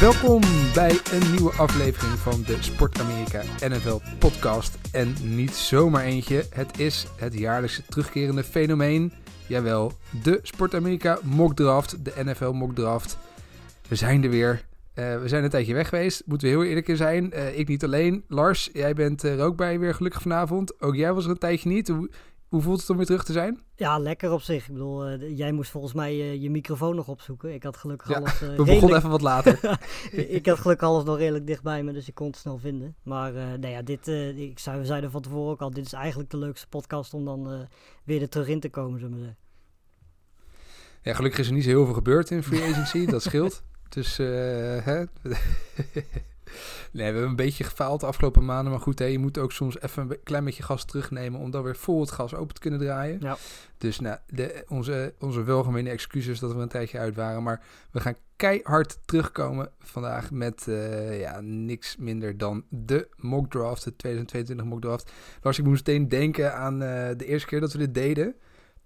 Welkom bij een nieuwe aflevering van de Sport Amerika NFL podcast. En niet zomaar eentje, het is het jaarlijkse terugkerende fenomeen. Jawel, de Sport Amerika mock draft, de NFL mock draft. We zijn er weer. Eh, we zijn een tijdje weg geweest, moeten we heel eerlijk in zijn. Eh, ik niet alleen. Lars, jij bent er ook bij weer gelukkig vanavond. Ook jij was er een tijdje niet. Hoe voelt het om weer terug te zijn? Ja, lekker op zich. Ik bedoel, eh, jij moest volgens mij eh, je microfoon nog opzoeken. Ik had gelukkig Ja, alles. eh, We begonnen even wat later. ik had gelukkig alles nog redelijk dichtbij me, dus ik kon het snel vinden. Maar nou ja, dit, ik zei, we zeiden van tevoren ook al, dit is eigenlijk de leukste podcast om dan weer er terug in te komen, zullen we zeggen. Ja, gelukkig is er niet zo heel veel gebeurd in free agency. dat scheelt. Dus, hè? nee, we hebben een beetje gefaald de afgelopen maanden. Maar goed, hè, je moet ook soms even een klein beetje gas terugnemen... om dan weer vol het gas open te kunnen draaien. Ja. Dus nou, de, onze, onze welgemene excuses dat we een tijdje uit waren. Maar we gaan keihard terugkomen vandaag met eh, ja, niks minder dan de mock draft. De 2022 mock draft. Lars, ik moest meteen denken aan eh, de eerste keer dat we dit deden.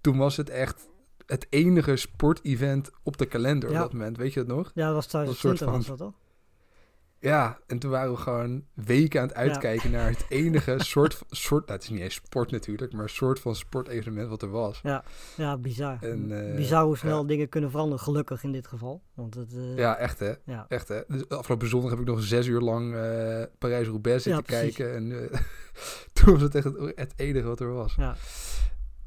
Toen was het echt het enige sportevent op de kalender Ja. op dat moment. Weet je dat nog? Ja, dat was een 2020 soort was van- dat toch? Ja, en toen waren we gewoon weken aan het uitkijken naar het enige soort, van- soort... Nou, het is niet eens sport natuurlijk, maar een soort van sportevenement wat er was. Ja, bizar. En, eh, bizar hoe snel ja. dingen kunnen veranderen, gelukkig in dit geval. Want het, eh, Ja, echt hè. ja. Echt hè. Dus afgelopen zondag heb ik nog zes uur lang eh Parijs-Roubaix zitten Ja, kijken. En toen was het echt het, het enige wat er was. Ja.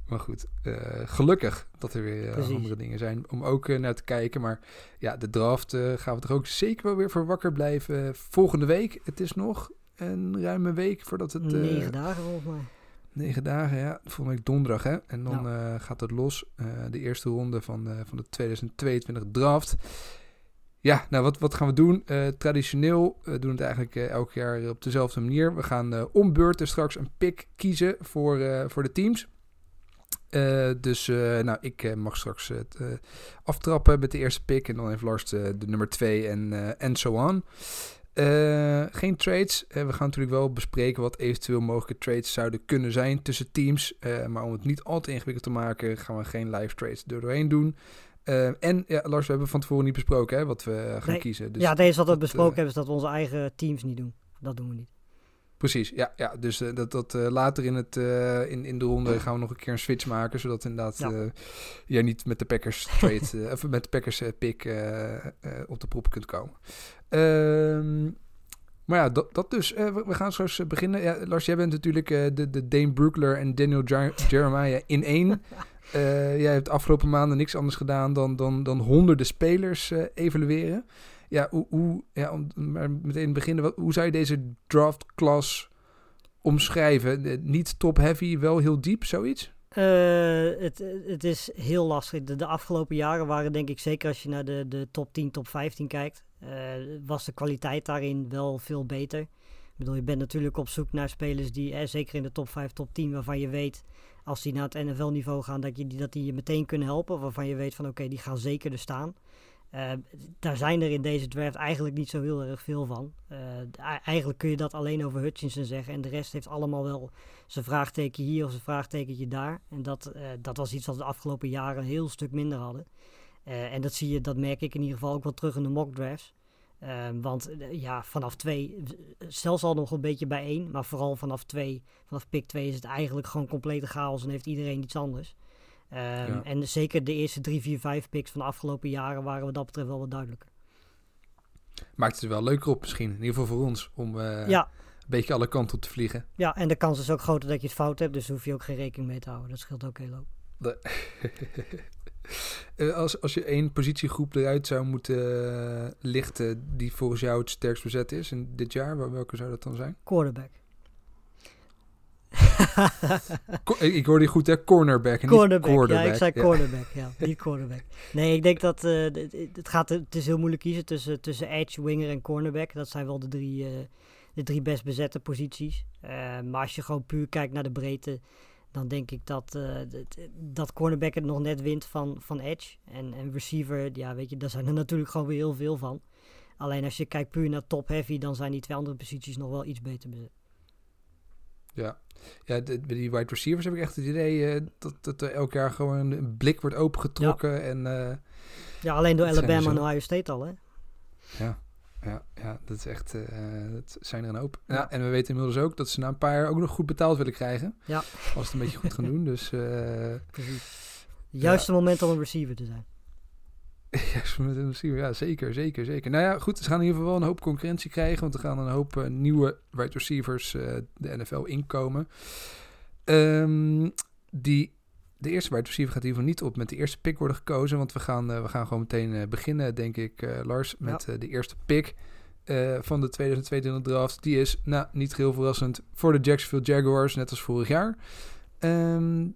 Maar goed, eh, gelukkig dat er weer eh, andere dingen zijn om ook eh, naar te kijken. Maar ja, de draft gaan we er ook zeker wel weer voor wakker blijven. Volgende week, het is nog een ruime week voordat het... Negen dagen volgens mij. Negen dagen, ja. Volgende week donderdag, hè. En dan gaat het los. de eerste ronde van, van de 2022 draft. Ja, nou, wat, wat gaan we doen? Traditioneel doen we het eigenlijk elk jaar op dezelfde manier. We gaan eh om beurten straks een pick kiezen voor, voor de teams. Eh, dus eh, nou, ik eh, mag straks het aftrappen met de eerste pick. En dan heeft Lars de, de nummer 2 en, en so on. Geen trades. We gaan natuurlijk wel bespreken wat eventueel mogelijke trades zouden kunnen zijn tussen teams. Maar om het niet al te ingewikkeld te maken, gaan we geen live trades er doorheen doen. En ja, Lars, we hebben van tevoren niet besproken hè, wat we gaan Nee. kiezen. Dus ja, enige wat we besproken hebben is dat we onze eigen teams niet doen. Dat doen we niet. Precies, ja. ja dus eh, dat, dat eh, later in, het, eh, in, in de ronde gaan we nog een keer een switch maken. Zodat inderdaad Ja. jij niet met de Packers trade, of met de Packers pick op de prop kunt komen. Ehm, maar ja, dat, dat dus. We, we gaan straks eh, beginnen. Ja, Lars, jij bent natuurlijk de, de Dane Brookler en Daniel Jer- Jeremiah in één. Jij hebt de afgelopen maanden niks anders gedaan dan, dan, dan honderden spelers evalueren. Ja, hoe, hoe, ja, om meteen beginnen. Hoe zou je deze draft class omschrijven? Eh, niet top-heavy, wel heel diep, zoiets? Eh, het, het is heel lastig. De, de afgelopen jaren waren denk ik, zeker als je naar de, de top 10, top 15 kijkt, eh, was de kwaliteit daarin wel veel beter. Ik bedoel, je bent natuurlijk op zoek naar spelers die, eh, zeker in de top 5, top 10, waarvan je weet, als die naar het NFL-niveau gaan, dat, je, dat die je meteen kunnen helpen. Waarvan je weet van, oké, die gaan zeker er staan. Eh, daar zijn er in deze draft eigenlijk niet zo heel erg veel van. Eh, eigenlijk kun je dat alleen over Hutchinson zeggen. En de rest heeft allemaal wel zijn vraagteken hier of zijn vraagtekentje daar. En dat, eh, dat was iets wat we de afgelopen jaren een heel stuk minder hadden. En dat zie je, dat merk ik in ieder geval ook wel terug in de mock drafts. Eh, want ja, vanaf twee, zelfs al nog een beetje bij één, maar vooral vanaf twee, vanaf pick twee is het eigenlijk gewoon complete chaos en heeft iedereen iets anders. Ehm, Ja. En zeker de eerste drie, vier, vijf picks van de afgelopen jaren waren wat dat betreft wel wat duidelijker. Maakt het er wel leuker op misschien. In ieder geval voor ons. Om eh, Ja, een beetje alle kanten op te vliegen. ja, en de kans is ook groter dat je het fout hebt, dus daar hoef je ook geen rekening mee te houden. Dat scheelt ook heel hoop. De- Eh, als, als je één positiegroep eruit zou moeten eh, lichten die volgens jou het sterkst bezet is in dit jaar, wel- welke zou dat dan zijn? Quarterback. Ik, hoorde je goed, hè? Cornerback en Cornerback, niet quarterback. ja, ik zei cornerback, ja, niet cornerback. Nee, ik denk dat eh, het, gaat, het is heel moeilijk kiezen tussen, tussen edge, winger en cornerback. Dat zijn wel de drie, eh, de drie best bezette posities. Eh, maar als je gewoon puur kijkt naar de breedte, dan denk ik dat, dat cornerback het nog net wint van, van edge. En, en receiver, ja, weet je, daar zijn er natuurlijk gewoon weer heel veel van. Alleen als je kijkt puur naar top heavy, dan zijn die twee andere posities nog wel iets beter bezet. Ja, ja de, bij die wide receivers heb ik echt het idee eh, dat, dat er elk jaar gewoon een blik wordt opengetrokken. En eh, Ja, alleen door Alabama en zo. Ohio State al, hè? ja, ja, ja, dat is echt, eh dat zijn er een hoop. Ja, en we weten inmiddels ook dat ze na een paar jaar ook nog goed betaald willen krijgen. Ja. Als ze het een beetje goed gaan doen. Dus Precies. Juiste moment om een receiver te zijn. ja, zeker, zeker, zeker. Nou ja, goed, ze gaan in ieder geval wel een hoop concurrentie krijgen. Want er gaan een hoop eh, nieuwe wide receivers eh, de NFL inkomen. Ehm, die, de eerste wide receiver gaat in ieder geval niet op met de eerste pick worden gekozen. Want we gaan, eh, we gaan gewoon meteen beginnen, denk ik, Lars, met de eerste pick van de 2022 draft. Die is, nou, niet heel verrassend, voor de Jacksonville Jaguars, net als vorig jaar. Ehm,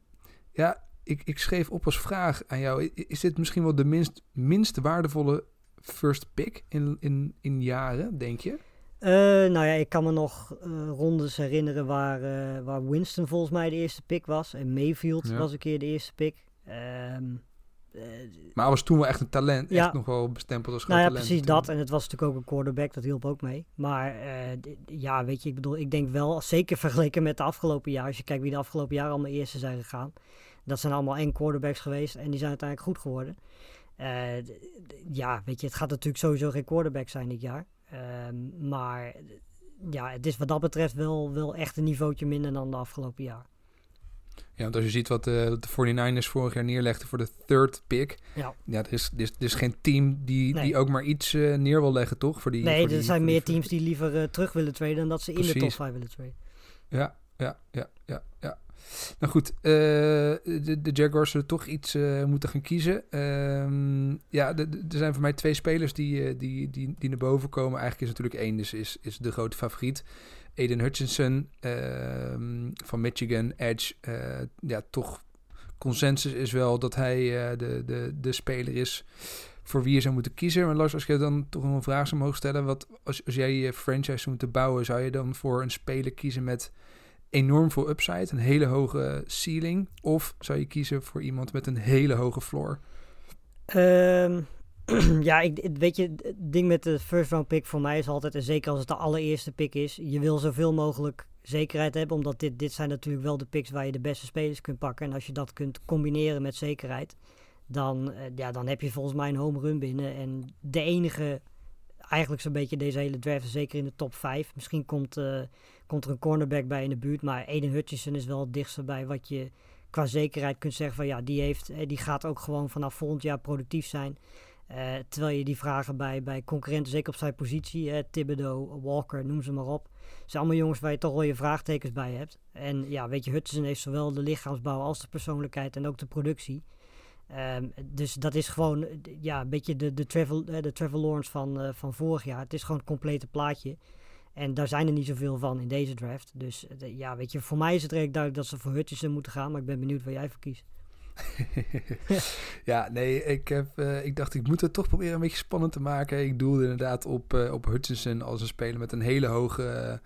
ja, ik, ik schreef op als vraag aan jou: is dit misschien wel de minst, minst waardevolle first pick in, in, in jaren, denk je? Eh, nou ja, ik kan me nog eh, rondes herinneren waar, eh, waar Winston volgens mij de eerste pick was. En Mayfield Ja. was een keer de eerste pick. Ehm, eh, Maar was toen wel echt een talent. Ja. Echt nog wel bestempeld als groot nou ja, talent. precies dat. En het was natuurlijk ook een quarterback, dat hielp ook mee. Maar ja, weet je, ik bedoel, ik denk wel, zeker vergeleken met de afgelopen jaar, als je kijkt wie de afgelopen jaar allemaal eerste zijn gegaan. Dat zijn allemaal één quarterbacks geweest en die zijn uiteindelijk goed geworden. Eh, ja, weet je, het gaat natuurlijk sowieso geen quarterback zijn dit jaar. Ehm, maar ja, het is wat dat betreft wel, wel echt een niveautje minder dan de afgelopen jaar. Ja, want als je ziet wat eh, de 49ers vorig jaar neerlegden voor de third pick. Ja. Ja, er is, er is, er is geen team die, Nee. die ook maar iets eh, neer wil leggen, toch? Voor die, nee, voor er die- zijn meer teams die liever terug willen traden dan dat ze in de top Precies. 5 willen traden. Ja, ja, ja, ja, ja. Nou goed, eh, de, de Jaguars zullen toch iets eh, moeten gaan kiezen. Ehm, ja, er zijn voor mij twee spelers die, eh, die, die, die naar boven komen. Eigenlijk is natuurlijk één, dus is, is de grote favoriet. Aiden Hutchinson ehm, van Michigan, Edge. Ja, toch consensus is wel dat hij de, de, de speler is voor wie je zou moeten kiezen. Maar Lars, als je dan toch nog een vraag zou mogen stellen. Wat, als, als jij je franchise zou moeten bouwen, zou je dan voor een speler kiezen met enorm veel upside, een hele hoge ceiling? Of zou je kiezen voor iemand met een hele hoge floor? Ehm, ja, ik, weet je, het ding met de first round pick voor mij is altijd, en zeker als het de allereerste pick is, je wil zoveel mogelijk zekerheid hebben, omdat dit, dit zijn natuurlijk wel de picks waar je de beste spelers kunt pakken. En als je dat kunt combineren met zekerheid, dan, eh, ja, dan heb je volgens mij een home run binnen. En de enige, eigenlijk zo'n beetje deze hele draft, zeker in de top 5. Misschien komt, eh, komt er een cornerback bij in de buurt, maar Aiden Hutchinson is wel het dichtste bij wat je qua zekerheid kunt zeggen van ja, die, heeft, eh, die gaat ook gewoon vanaf volgend jaar productief zijn. Eh, terwijl je die vragen bij, bij concurrenten, zeker op zijn positie, hè, Thibodeau, Walker, noem ze maar op. zijn allemaal jongens waar je toch wel je vraagtekens bij hebt. En ja, weet je, Hutchinson heeft zowel de lichaamsbouw als de persoonlijkheid en ook de productie. Ehm, dus dat is gewoon ja, een beetje de, de, Trevor, eh, de Trevor Lawrence van, van vorig jaar. Het is gewoon het complete plaatje. En daar zijn er niet zoveel van in deze draft. Dus eh, de- ja, weet je, voor mij is het redelijk duidelijk dat ze voor Hutchinson moeten gaan. Maar ik ben benieuwd waar jij voor kiest. ja, nee, ik, heb, eh, ik dacht ik moet het toch proberen een beetje spannend te maken. Ik doelde inderdaad op, eh, op Hutchinson als een speler met een hele hoge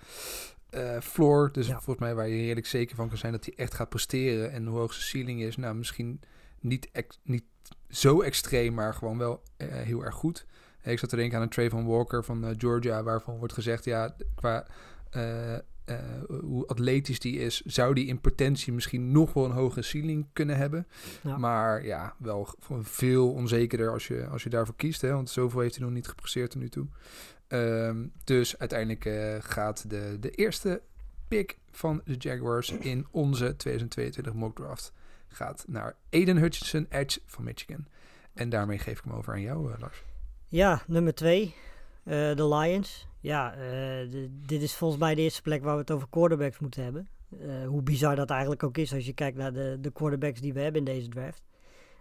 floor. Dus Ja. volgens mij waar je redelijk zeker van kan zijn dat hij echt gaat presteren. En hoe hoog zijn ceiling is, nou misschien niet, niet zo extreem, maar gewoon wel heel erg goed. Ik zat te denken aan een Trayvon Walker van eh, Georgia, waarvan wordt gezegd, ja, qua eh, eh, hoe atletisch die is, zou die in potentie misschien nog wel een hogere ceiling kunnen hebben. Ja. Maar ja, wel veel onzekerder als je, als je daarvoor kiest. Hè? Want zoveel heeft hij nog niet gepresteerd tot nu toe. Ehm, dus uiteindelijk gaat de, de eerste pick van de Jaguars in onze 2022 mock draft gaat naar Aiden Hutchinson, Edge van Michigan. En daarmee geef ik hem over aan jou, Lars. Ja, nummer twee. eh, de Lions. Ja, eh, de- dit is volgens mij de eerste plek waar we het over quarterbacks moeten hebben. Eh, hoe bizar dat eigenlijk ook is als je kijkt naar de, de quarterbacks die we hebben in deze draft.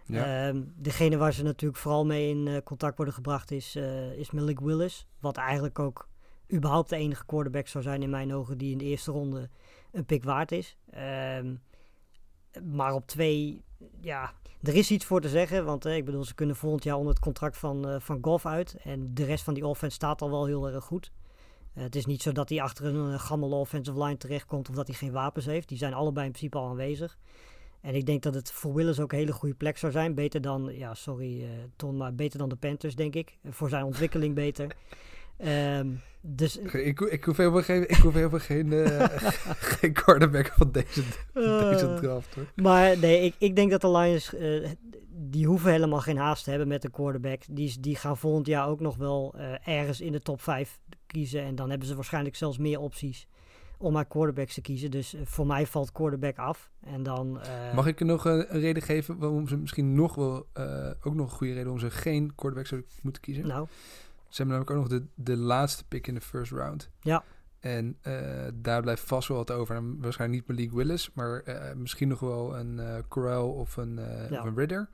Ja. Ehm, degene waar ze natuurlijk vooral mee in eh, contact worden gebracht is, eh, is Malik Willis. Wat eigenlijk ook überhaupt de enige quarterback zou zijn in mijn ogen die in de eerste ronde een pick waard is. Ehm, maar op twee, ja, er is iets voor te zeggen. Want eh, ik bedoel, ze kunnen volgend jaar onder het contract van, eh van Goff uit. En de rest van die offense staat al wel heel erg goed. Eh, het is niet zo dat hij achter een gammele offensive line terechtkomt of dat hij geen wapens heeft. Die zijn allebei in principe al aanwezig. En ik denk dat het voor Willis ook een hele goede plek zou zijn. Beter dan, ja, sorry Ton, maar beter dan de Panthers, denk ik. Voor zijn ontwikkeling beter. Um, dus, ik, ik hoef helemaal geen, ik hoef helemaal geen, uh, geen quarterback van deze, uh, deze draft. Hoor. Maar nee, ik, ik denk dat de Lions, uh, die hoeven helemaal geen haast te hebben met de quarterback. Die, die gaan volgend jaar ook nog wel ergens in de top 5 kiezen. En dan hebben ze waarschijnlijk zelfs meer opties om maar quarterbacks te kiezen. Dus voor mij valt quarterback af. En dan, Mag ik er nog een, een, reden geven waarom ze misschien nog wel, ook nog een goede reden om ze geen quarterback zouden moeten kiezen? Nou. Ze hebben namelijk ook nog de, de laatste pick in de first round. Ja. En uh, daar blijft vast wel wat over. En waarschijnlijk niet Malik Willis, maar uh, misschien nog wel een uh, Corral of een, ja. of een Ridder.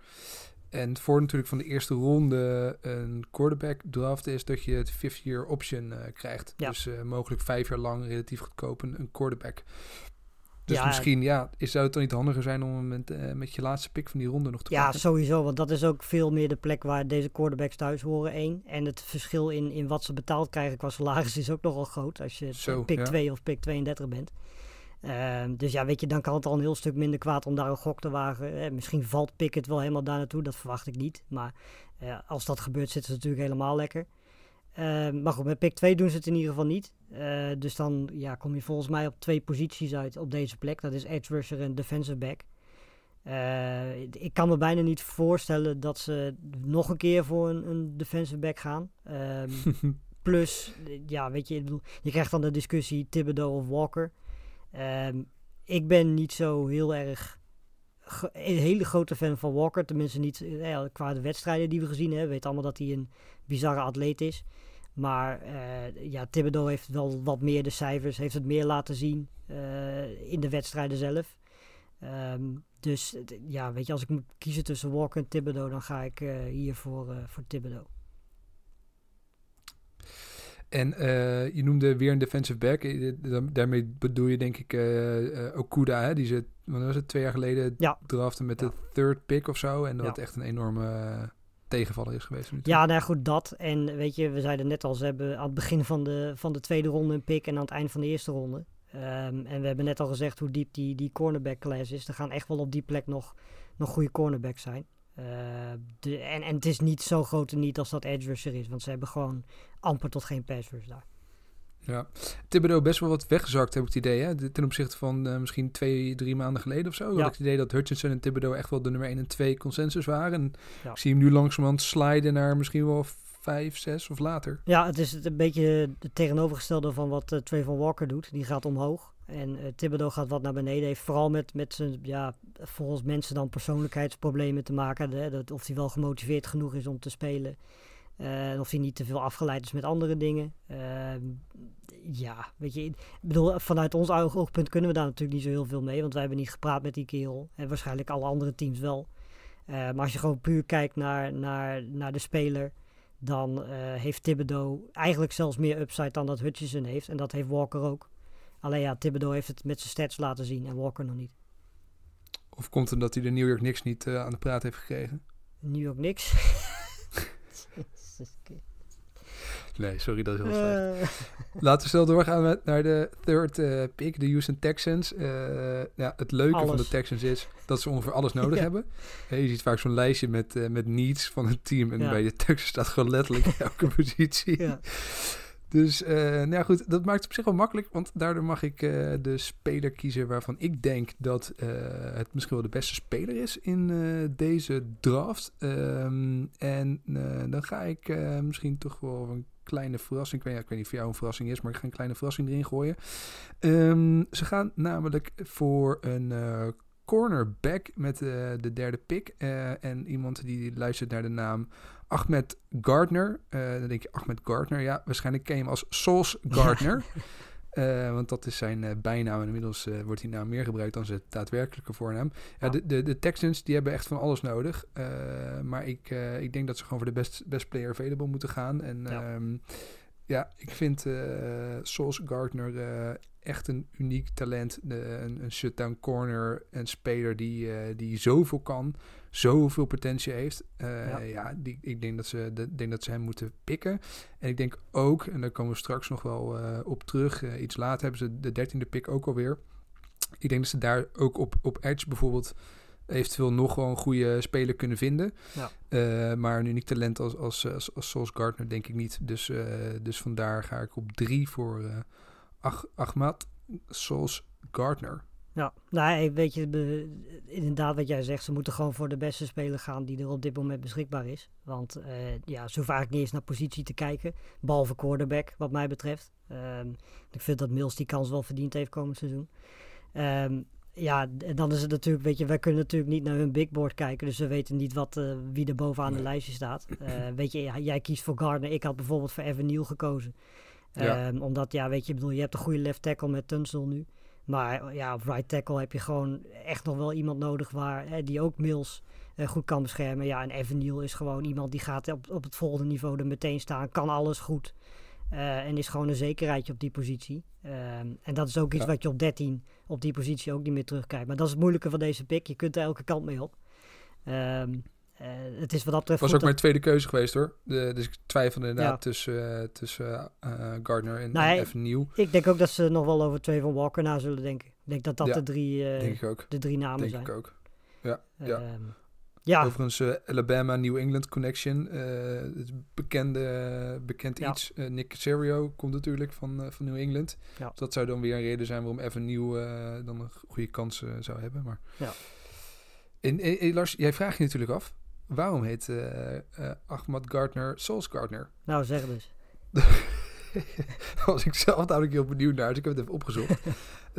En voor natuurlijk van de eerste ronde een quarterback draft is dat je het fifth year option krijgt. Ja. Dus mogelijk vijf jaar lang relatief goedkoop een, een quarterback. Dus Ja, misschien ja, is, zou het dan niet handiger zijn om met, uh, met je laatste pick van die ronde nog te Ja, pakken? sowieso. Want dat is ook veel meer de plek waar deze quarterbacks thuis horen. één. En het verschil in, in wat ze betaald krijgen qua salaris is ook nogal groot. Als je Zo, pick ja. 2 of pick 32 bent. Ehm, dus ja, weet je, dan kan het al een heel stuk minder kwaad om daar een gok te wagen. Eh, misschien valt Pickett wel helemaal daar naartoe, dat verwacht ik niet. Maar eh, als dat gebeurt, zitten ze natuurlijk helemaal lekker. Ehm, maar goed, met pick 2 doen ze het in ieder geval niet. Uh, dus dan ja, kom je volgens mij op twee posities uit op deze plek. Dat is edge rusher en defensive back. Uh, ik kan me bijna niet voorstellen dat ze nog een keer voor een, een defensive back gaan. Um, plus, ja, weet je, bedoel, je krijgt dan de discussie Thibodeau of Walker. Um, ik ben niet zo heel erg een hele grote fan van Walker. Tenminste niet ja, qua de wedstrijden die we gezien hebben. We weten allemaal dat hij een bizarre atleet is. Maar uh, ja, Thibodeau heeft wel wat meer de cijfers. Heeft het meer laten zien uh, in de wedstrijden zelf. Um, dus ja, weet je, als ik moet kiezen tussen Walker en Thibodeau, dan ga ik hier voor, voor Thibodeau. En uh, je noemde weer een defensive back. Daarmee bedoel je denk ik uh, Okuda, hè? die ze wat was het, twee jaar geleden ja. draften met ja. de third pick of zo. En dat ja. echt een enorme tegenvaller is geweest. Ja, nou goed, dat. En weet je, we zeiden net al, ze hebben aan het begin van de, van de tweede ronde een pick en aan het eind van de eerste ronde. Um, en we hebben net al gezegd hoe diep die, die cornerback class is. Er gaan echt wel op die plek nog, nog goede cornerbacks zijn. Uh, de, en, en het is niet zo groot niet als dat edge rusher is. Want ze hebben gewoon amper tot geen pass rush daar. Ja, Thibodeau best wel wat weggezakt, heb ik het idee. Hè? Ten opzichte van uh, misschien twee, drie maanden geleden of zo. Ja. Had ik het idee dat Hutchinson en Thibodeau echt wel de nummer 1 en 2 consensus waren. En ja. ik zie hem nu langzamerhand sliden naar misschien wel vijf, zes of later. Ja, het is een beetje het tegenovergestelde van wat uh, Trayvon Walker doet. Die gaat omhoog. En uh, Thibodeau gaat wat naar beneden. Heeft vooral met, met zijn, ja, volgens mensen dan persoonlijkheidsproblemen te maken. Dat, of hij wel gemotiveerd genoeg is om te spelen. Uh, of hij niet te veel afgeleid is met andere dingen. Uh, ja, weet je, ik bedoel, vanuit ons oogpunt kunnen we daar natuurlijk niet zo heel veel mee. Want wij hebben niet gepraat met die kerel. En waarschijnlijk alle andere teams wel. Uh, maar als je gewoon puur kijkt naar, naar, naar de speler. Dan heeft Thibodeau eigenlijk zelfs meer upside dan dat Hutchinson heeft. En dat heeft Walker ook. Alleen ja, Thibodeau heeft het met zijn stats laten zien en Walker nog niet. Of komt het omdat hij de New York Knicks niet uh, aan de praat heeft gekregen? New York Knicks? nee, sorry, dat is heel slecht. Uh. Laten we snel doorgaan met, naar de third uh, pick, de Houston Texans. ja, het leuke alles. van de Texans is dat ze ongeveer alles nodig ja. hebben. Hey, je ziet vaak zo'n lijstje met, met needs van het team. En ja. bij de Texans staat gewoon letterlijk elke positie. Ja. Dus, uh, nou goed, dat maakt het op zich wel makkelijk, want daardoor mag ik uh, de speler kiezen waarvan ik denk dat uh, het misschien wel de beste speler is in deze draft. Um, en dan ga ik misschien toch wel een kleine verrassing, ik weet, niet of jou een verrassing is, maar ik ga een kleine verrassing erin gooien. Um, ze gaan namelijk voor een cornerback met de derde pick en iemand die luistert naar de naam Ahmed Gardner. Uh, dan denk je, Ahmed Gardner, ja, waarschijnlijk ken je hem als Sauce Gardner. Ja. uh, want dat is zijn uh, bijnaam. En inmiddels wordt die naam meer gebruikt dan zijn daadwerkelijke voornaam. Ja, de, de, de, Texans, die hebben echt van alles nodig. maar ik, ik denk dat ze gewoon voor de best, best player available moeten gaan. En ja. um, Ja, ik vind eh Sauce Gardner eh, echt een uniek talent. De- een, een shutdown corner, een speler die, eh, die zoveel kan, zoveel potentie heeft. Eh, Ja. ja, die, ik denk dat, ze, de, denk dat ze hem moeten pikken. En ik denk ook, en daar komen we straks nog wel eh, op terug, eh, iets later hebben ze de dertiende pick ook alweer. Ik denk dat ze daar ook op, op Edge bijvoorbeeld eventueel nog wel een goede speler kunnen vinden. Ja. Maar een uniek talent als, als, als, als Gardner denk ik niet. Dus, dus vandaar ga ik op drie voor Ach, Ahmad Sauce Gardner. Ja, nou, weet je, inderdaad wat jij zegt, ze moeten gewoon voor de beste speler gaan die er op dit moment beschikbaar is. Want eh, ja, ze hoeven eigenlijk niet eens naar positie te kijken, behalve quarterback wat mij betreft. Ehm, ik vind dat Mills die kans wel verdiend heeft komend seizoen. Ehm, ja, en dan is het natuurlijk, weet je, wij kunnen natuurlijk niet naar hun big board kijken, dus we weten niet wat, eh, wie er bovenaan de lijstje staat. Eh, weet je, jij kiest voor Gardner, ik had bijvoorbeeld voor Evan Neal gekozen. Ja. Ehm, omdat, ja, weet je, ik bedoel, je hebt een goede left tackle met Tunstall nu. Maar ja, op right tackle heb je gewoon echt nog wel iemand nodig waar, hè, die ook Mills eh, goed kan beschermen. Ja, en Evan Neal is gewoon iemand die gaat op, op het volgende niveau er meteen staan. Kan alles goed. eh, en is gewoon een zekerheidje op die positie. Ehm, en dat is ook iets Ja. wat je op 13 op die positie ook niet meer terugkrijgt. Maar dat is het moeilijke van deze pick. Je kunt er elke kant mee op. Ehm, eh, het is wat dat betreft Was ook mijn tweede keuze geweest hoor. De, dus ik twijfelde inderdaad Ja. tussen, eh, tussen eh, Gardner en, Nou, en Neal. Ik denk ook dat ze nog wel over twee van Walker na zullen denken. Ik denk dat dat Ja, de, drie, eh, denk de drie namen Denk zijn. ik ook. Ja, ja. Ehm, ja, Overigens, eh, Alabama New England Connection. eh, het bekende, bekend Ja. iets. Eh, Nick Casario komt natuurlijk van, eh, van New England. Ja. Dat zou dan weer een reden zijn waarom Evan Nieuw eh, dan een goede kans eh, zou hebben. Maar... Ja. En, en- en Lars, jij vraagt je natuurlijk af. Waarom heet eh, eh, Ahmad Gardner Sauce Gardner? nou zeg dus. Daar was ik zelf namelijk heel benieuwd naar, dus ik heb het even opgezocht.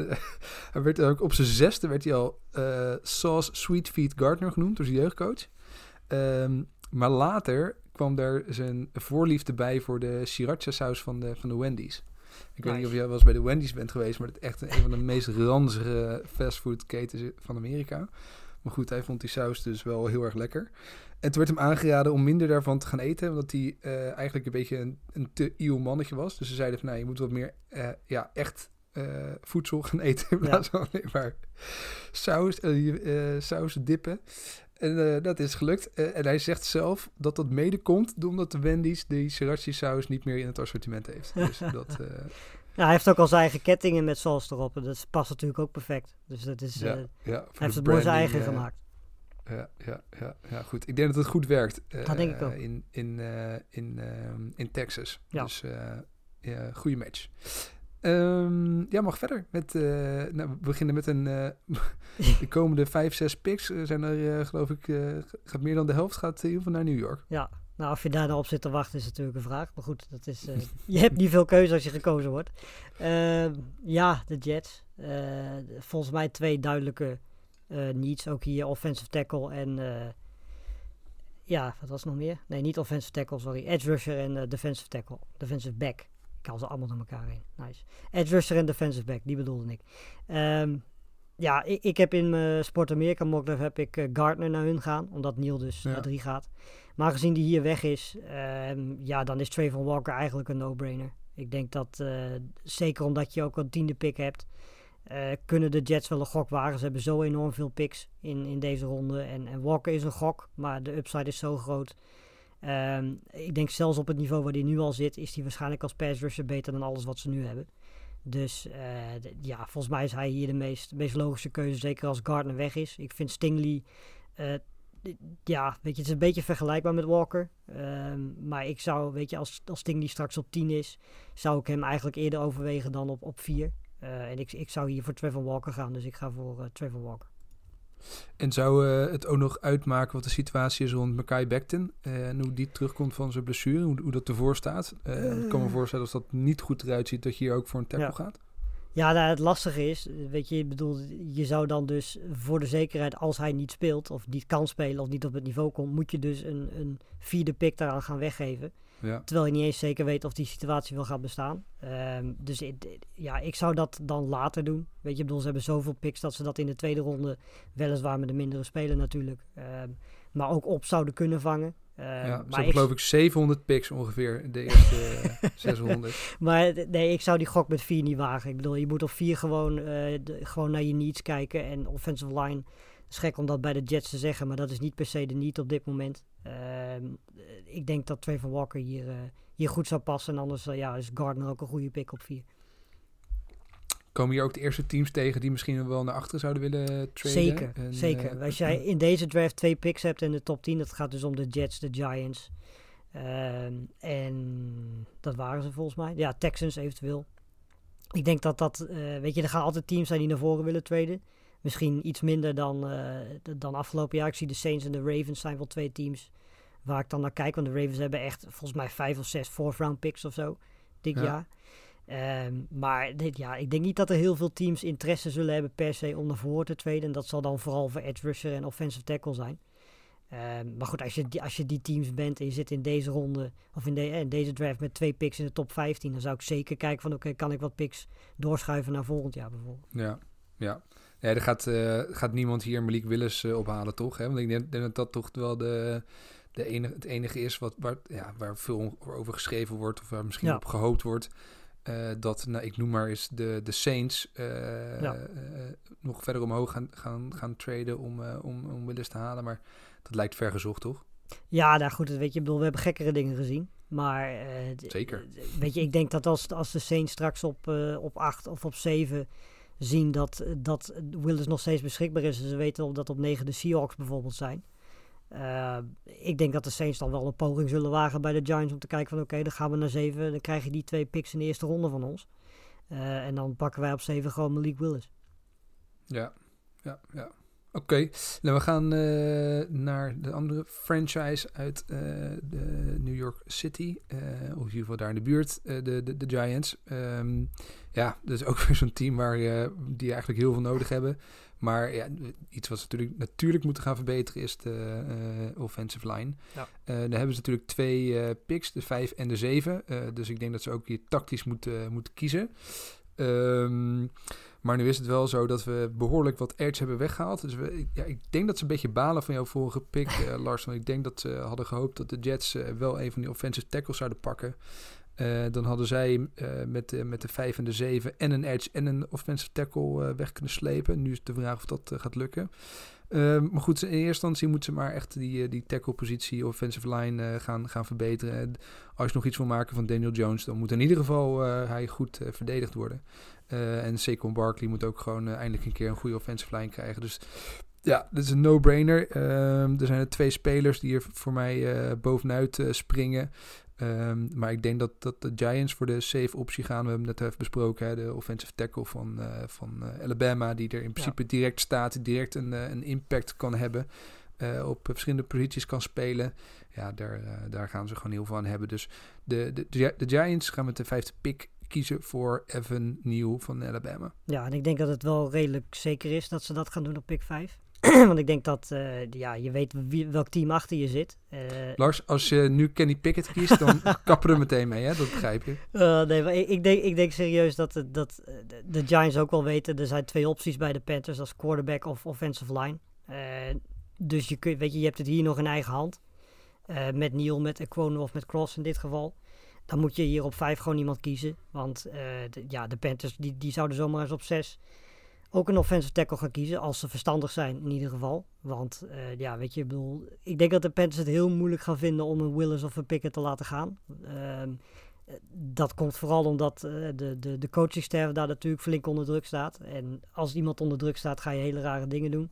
Hij werd ook op zijn zesde werd hij al eh Sauce Sweetfeet Gardner genoemd door zijn jeugdcoach. Ehm, maar later kwam daar zijn voorliefde bij voor de sriracha saus van de, van de Wendy's. Ik weet niet of jij wel eens bij de Wendy's bent geweest, maar het is echt een, een van de meest ranzige fastfoodketens van Amerika. Maar goed, hij vond die saus dus wel heel erg lekker. En toen werd hem aangeraden om minder daarvan te gaan eten, omdat hij eh, eigenlijk een beetje een, een te iel mannetje was. Dus ze zeiden van, nou, je moet wat meer eh, ja, echt eh, voedsel gaan eten in plaats van alleen maar saus, saus dippen. En dat is gelukt. En hij zegt zelf dat dat mede komt omdat de Wendy's die sriracha saus niet meer in het assortiment heeft. Dus dat, Ja, hij heeft ook al zijn eigen kettingen met saus erop. En dat past natuurlijk ook perfect. Dus dat is, ja, eh, ja, hij heeft het mooi zijn eigen eh, gemaakt. Ja, ja, ja, ja, goed. Ik denk dat het goed werkt. eh, Dat denk ik ook. In, in, in, in Texas. Ja. Dus ja, goede match. Ehm, ja, mag verder. Met, nou, we beginnen met een... de komende vijf, zes picks zijn er, geloof ik... gaat meer dan de helft gaat in ieder geval naar New York. Ja, nou of je daar nou op zit te wachten is natuurlijk een vraag. Maar goed, dat is, eh, je hebt niet veel keuze als je gekozen wordt. Ehm, ja, de Jets. Eh, volgens mij twee duidelijke eh needs. Ook hier offensive tackle en... ja, wat was nog meer? Nee, niet offensive tackle, sorry. Edge rusher en defensive tackle. Defensive back. Ik haal ze allemaal door elkaar heen. Nice. Edge rusher en defensive back, die bedoelde ik. Ehm, ja, ik, ik heb in mijn Sport Amerika mockdraft heb ik eh, Gardner naar hun gaan. Omdat Neil dus Ja. naar drie gaat. Maar gezien die hier weg is, ehm, ja, dan is Trayvon Walker eigenlijk een no-brainer. Ik denk dat, eh, zeker omdat je ook een tiende pick hebt, eh, kunnen de Jets wel een gok wagen. Ze hebben zo enorm veel picks in, in deze ronde. En, en Walker is een gok, maar de upside is zo groot. Ehm, ik denk zelfs op het niveau waar hij nu al zit, is hij waarschijnlijk als pass rusher beter dan alles wat ze nu hebben. Dus eh, ja, volgens mij is hij hier de meest, meest logische keuze, zeker als Gardner weg is. Ik vind Stingley, eh, ja, weet je, het is een beetje vergelijkbaar met Walker. Ehm, maar ik zou, weet je, als, als Stingley straks op 10 is, zou ik hem eigenlijk eerder overwegen dan op, op 4. Eh, en ik, ik zou hier voor Trevor Walker gaan, dus ik ga voor Trevor Walker. En zou eh, het ook nog uitmaken wat de situatie is rond Mackay Becton? eh, en hoe die terugkomt van zijn blessure, hoe, hoe dat ervoor staat? Eh, ik kan me voorstellen als dat niet goed eruit ziet, dat je hier ook voor een tackle Ja. gaat. Ja, nou, het lastige is, weet je, bedoel, je zou dan dus voor de zekerheid, als hij niet speelt, of niet kan spelen, of niet op het niveau komt, moet je dus een, een vierde pick daaraan gaan weggeven. Ja. Terwijl je niet eens zeker weet of die situatie wel gaat bestaan. Ehm, dus ja, ik zou dat dan later doen. Weet je, ik bedoel, ze hebben zoveel picks dat ze dat in de tweede ronde, weliswaar met een mindere speler natuurlijk, ehm, maar ook op zouden kunnen vangen. Uh, ja, ze hebben ik, geloof ik 700 picks ongeveer, de eerste uh, 600. maar nee, ik zou die gok met vier niet wagen. Ik bedoel, je moet op vier gewoon, uh, de, gewoon naar je needs kijken. En offensive line, is gek om dat bij de Jets te zeggen, maar dat is niet per se de need op dit moment. Ehm, ik denk dat Trevor Walker hier, eh, hier goed zou passen. En anders ja, is Gardner ook een goede pick op vier. Komen hier ook de eerste teams tegen die misschien wel naar achteren zouden willen traden? Zeker, en, zeker. Als jij in deze draft twee picks hebt in de top 10, dat gaat dus om de Jets, de Giants. Uh, en dat waren ze volgens mij. Ja, Texans eventueel. Ik denk dat dat, weet je, er gaan altijd teams zijn die naar voren willen traden. Misschien iets minder dan, uh, dan afgelopen jaar. Ik zie de Saints en de Ravens zijn wel twee teams waar ik dan naar kijk. Want de Ravens hebben echt volgens mij vijf of zes fourth round picks of zo dit ja. jaar. Um, maar dit, ja, ik denk niet dat er heel veel teams interesse zullen hebben per se om naar voren te traden. En dat zal dan vooral voor edge rusher en offensive tackle zijn. Um, maar goed, als je, die, als je die teams bent en je zit in deze ronde of in, de, in deze draft met twee picks in de top 15, dan zou ik zeker kijken van oké, okay, kan ik wat picks doorschuiven naar volgend jaar bijvoorbeeld. Ja, ja. Ja, er gaat, uh, gaat niemand hier Malik Willis uh, ophalen, toch? Hè? Want ik denk, denk dat dat toch wel de, de enige, het enige is wat, waar, ja, waar veel over geschreven wordt, of waar misschien ja. op gehoopt wordt. Uh, dat, nou, ik noem maar eens de, de Saints uh, ja. uh, nog verder omhoog gaan, gaan, gaan traden om, om, om Willis te halen. Maar dat lijkt ver gezocht, toch? Ja, nou goed, weet je, bedoel, we hebben gekkere dingen gezien. Maar Zeker. weet je, ik denk dat als, als de Saints straks op, op 8 of op 7 zien dat, dat Willis nog steeds beschikbaar is. En ze weten dat op 9 de Seahawks bijvoorbeeld zijn. Uh, ik denk dat de Saints dan wel een poging zullen wagen bij de Giants om te kijken van oké, dan gaan we naar 7. Dan krijg je die twee picks in de eerste ronde van ons. Uh, en dan pakken wij op 7 gewoon Malik Willis. Ja, ja, ja. Oké, okay. we gaan uh, naar de andere franchise uit de New York City. Of in ieder geval daar in de buurt, de, de, de, Giants. Um, ja, dat is ook weer zo'n team waar, die eigenlijk heel veel nodig hebben. Maar ja, iets wat ze natuurlijk, natuurlijk moeten gaan verbeteren is de offensive line. Ja. daar hebben ze natuurlijk twee picks, de 5 en de 7. dus ik denk dat ze ook hier tactisch moeten, moeten kiezen. Um, maar nu is het wel zo dat we behoorlijk wat edge hebben weggehaald. Dus we, ja, ik denk dat ze een beetje balen van jouw vorige pick, Lars. Want ik denk dat ze hadden gehoopt dat de Jets wel een van die offensive tackles zouden pakken. Uh, dan hadden zij met, de, met de 5 en de 7 en een edge en een offensive tackle weg kunnen slepen. Nu is de vraag of dat gaat lukken. Uh, maar goed, in eerste instantie moeten ze maar echt die, die tackle-positie, offensive line gaan, gaan verbeteren. En als je nog iets wil maken van Daniel Jones, dan moet in ieder geval hij goed verdedigd worden. En Saquon Barkley moet ook gewoon eindelijk een keer een goede offensive line krijgen. Dus ja, dat is een no-brainer. Uh, er zijn er twee spelers die er voor mij bovenuit springen. Um, maar ik denk dat, dat de Giants voor de safe optie gaan. We hebben het net even besproken. Hè, de offensive tackle van, van Alabama. Die er in principe ja. direct staat. Direct een, een impact kan hebben. op verschillende posities kan spelen. Ja, daar, daar gaan ze gewoon heel veel aan hebben. Dus de, de, de Giants gaan met de vijfde pick kiezen voor Evan Neal van Alabama. Ja, en ik denk dat het wel redelijk zeker is dat ze dat gaan doen op pick 5. Want ik denk dat uh, ja, je weet wie, welk team achter je zit. Uh, Lars, als je nu Kenny Pickett kiest, dan kappen er meteen mee, hè? Dat begrijp je. Uh, nee, maar ik, ik, denk, ik denk serieus dat, dat de Giants ook wel weten. Er zijn twee opties bij de Panthers, als quarterback of offensive line. dus je, weet je, je hebt het hier nog in eigen hand. met Neal, met Equono of met Cross in dit geval dan moet je hier op 5 gewoon iemand kiezen. Want de, ja, de Panthers die, die zouden zomaar eens op 6 ook een offensive tackle gaan kiezen. Als ze verstandig zijn in ieder geval. Want uh, ja, weet je, ik bedoel, ik denk dat de Panthers het heel moeilijk gaan vinden om een Willis of een Pickett te laten gaan. Uh, dat komt vooral omdat uh, de, de, de coachingsterf daar natuurlijk flink onder druk staat. En als iemand onder druk staat, ga je hele rare dingen doen.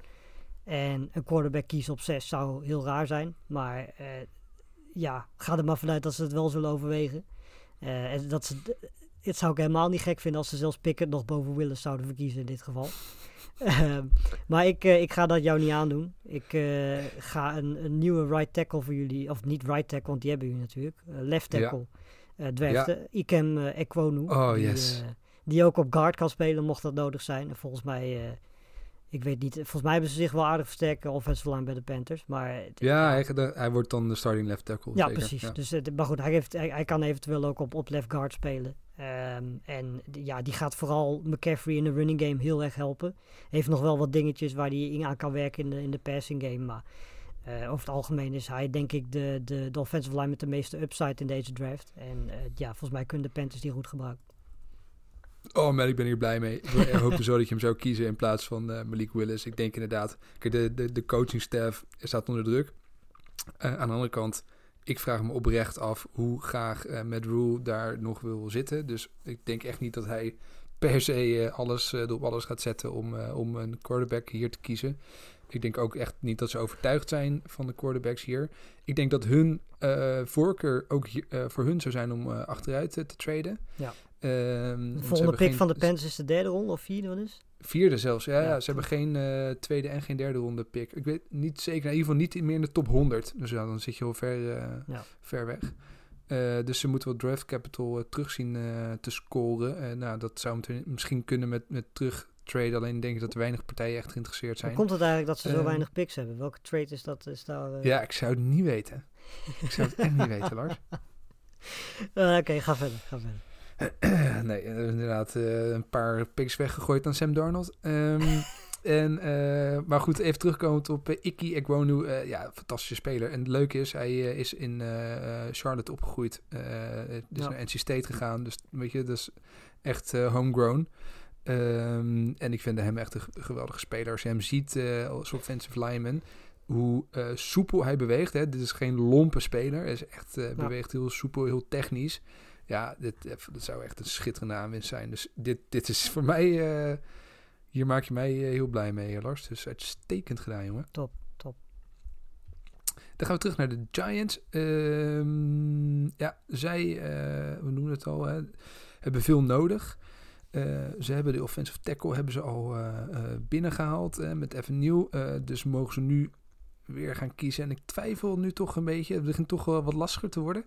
En een quarterback kiezen op 6 zou heel raar zijn. Maar ja, ga er maar vanuit dat ze het wel zullen overwegen. En dat ze, het zou ik helemaal niet gek vinden als ze zelfs Pickett nog boven Willis zouden verkiezen in dit geval. uh, maar ik, uh, ik ga dat jou niet aandoen. Ik ga een, een, nieuwe right tackle voor jullie, of niet right tackle, want die hebben jullie natuurlijk. left tackle ja. Ikem Ekwonu. Oh, die, yes. die ook op guard kan spelen mocht dat nodig zijn. En volgens mij ik weet niet, volgens mij hebben ze zich wel aardig versterkt offensive line bij de Panthers. Maar, ja, hij, hij, wordt dan de starting left tackle. Ja, zeker. precies. Ja. Dus, maar goed, hij, heeft, hij, hij, kan eventueel ook op, op left guard spelen. Um, en ja, die gaat vooral McCaffrey in de running game heel erg helpen. Heeft nog wel wat dingetjes waar hij aan kan werken in de, in de passing game. Maar Eh, over het algemeen is hij denk ik de, de, de offensive line met de meeste upside in deze draft. En eh, ja, volgens mij kunnen de Panthers die goed gebruiken. Oh man, ik ben hier blij mee. Ik hoopte zo dat je hem zou kiezen in plaats van eh, Malik Willis. Ik denk inderdaad, kijk, de, de, de coaching staff staat onder druk. Eh, aan de andere kant, ik vraag me oprecht af hoe graag eh Matt Rule daar nog wil zitten. Dus ik denk echt niet dat hij per se alles op alles gaat zetten om, om een quarterback hier te kiezen. Ik denk ook echt niet dat ze overtuigd zijn van de quarterbacks hier. Ik denk dat hun eh, voorkeur ook voor hun zou zijn om achteruit te traden. Ja. Ehm, De volgende pick geen- van de Panthers is de derde ronde of vierde, wat is? Vierde zelfs, ja. Ja, ja, ze hebben geen eh, tweede en geen derde ronde pick. Ik weet niet zeker, in ieder geval niet meer in de top 100. Dus ja, dan zit je wel ver, eh, Ja. ver weg. Eh, dus ze moeten wat draft capital terug zien te scoren. Nou, dat zou misschien kunnen met, met terug trade. Alleen denk ik dat er weinig partijen echt geïnteresseerd Hoe zijn. komt het eigenlijk dat ze zo Eh, weinig picks hebben? Welke trade is dat? Is daar, Ja, ik zou het niet weten. Ik zou het echt niet weten, Lars. Oké, ga verder, ga verder. nee, eh, inderdaad eh, een paar picks weggegooid aan Sam Darnold. Ehm, en, eh, maar goed, even terugkomend op uh, Iki Ekwonu. eh ja, fantastische speler. En het leuke is, hij eh, is in eh, eh, Charlotte opgegroeid. eh is Ja. naar NC State gegaan. Dus weet je, dat is echt eh, homegrown. Ehm, en ik vind hem echt een geweldige speler. Als je hem ziet eh, als offensive lineman, hoe eh, soepel hij beweegt. Hè. Dit is geen lompe speler. Hij is echt, eh, beweegt heel soepel, heel technisch. Ja, dit, eh, dat zou echt een schitterende aanwinst zijn. Dus dit, dit is voor mij... eh, hier maak je mij eh, heel blij mee, Lars. Dus uitstekend gedaan, jongen. Top, top. Dan gaan we terug naar de Giants. Ehm, ja, zij, we noemen het al, hè, hebben veel nodig. Ze hebben de offensive tackle hebben ze al eh, binnengehaald eh, met Evan Nieuw. Dus mogen ze nu weer gaan kiezen. En ik twijfel nu toch een beetje. Het begint toch wel wat lastiger te worden.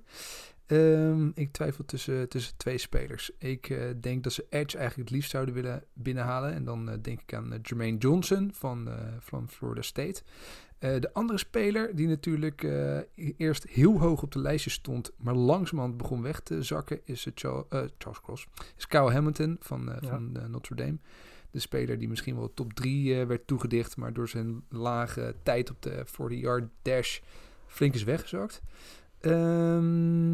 Ehm, ik twijfel tussen, tussen twee spelers. Ik eh, denk dat ze Edge eigenlijk het liefst zouden willen binnenhalen. En dan eh, denk ik aan eh, Jermaine Johnson van, van Florida State. De andere speler die natuurlijk eerst heel hoog op de lijstje stond, maar langzamerhand begon weg te zakken, is Charles, Charles Cross. Is Kyle Hamilton van, Ja. van Notre Dame. De speler die misschien wel top 3 werd toegedicht, maar door zijn lage tijd op de 40-yard dash flink is weggezakt. Ehm,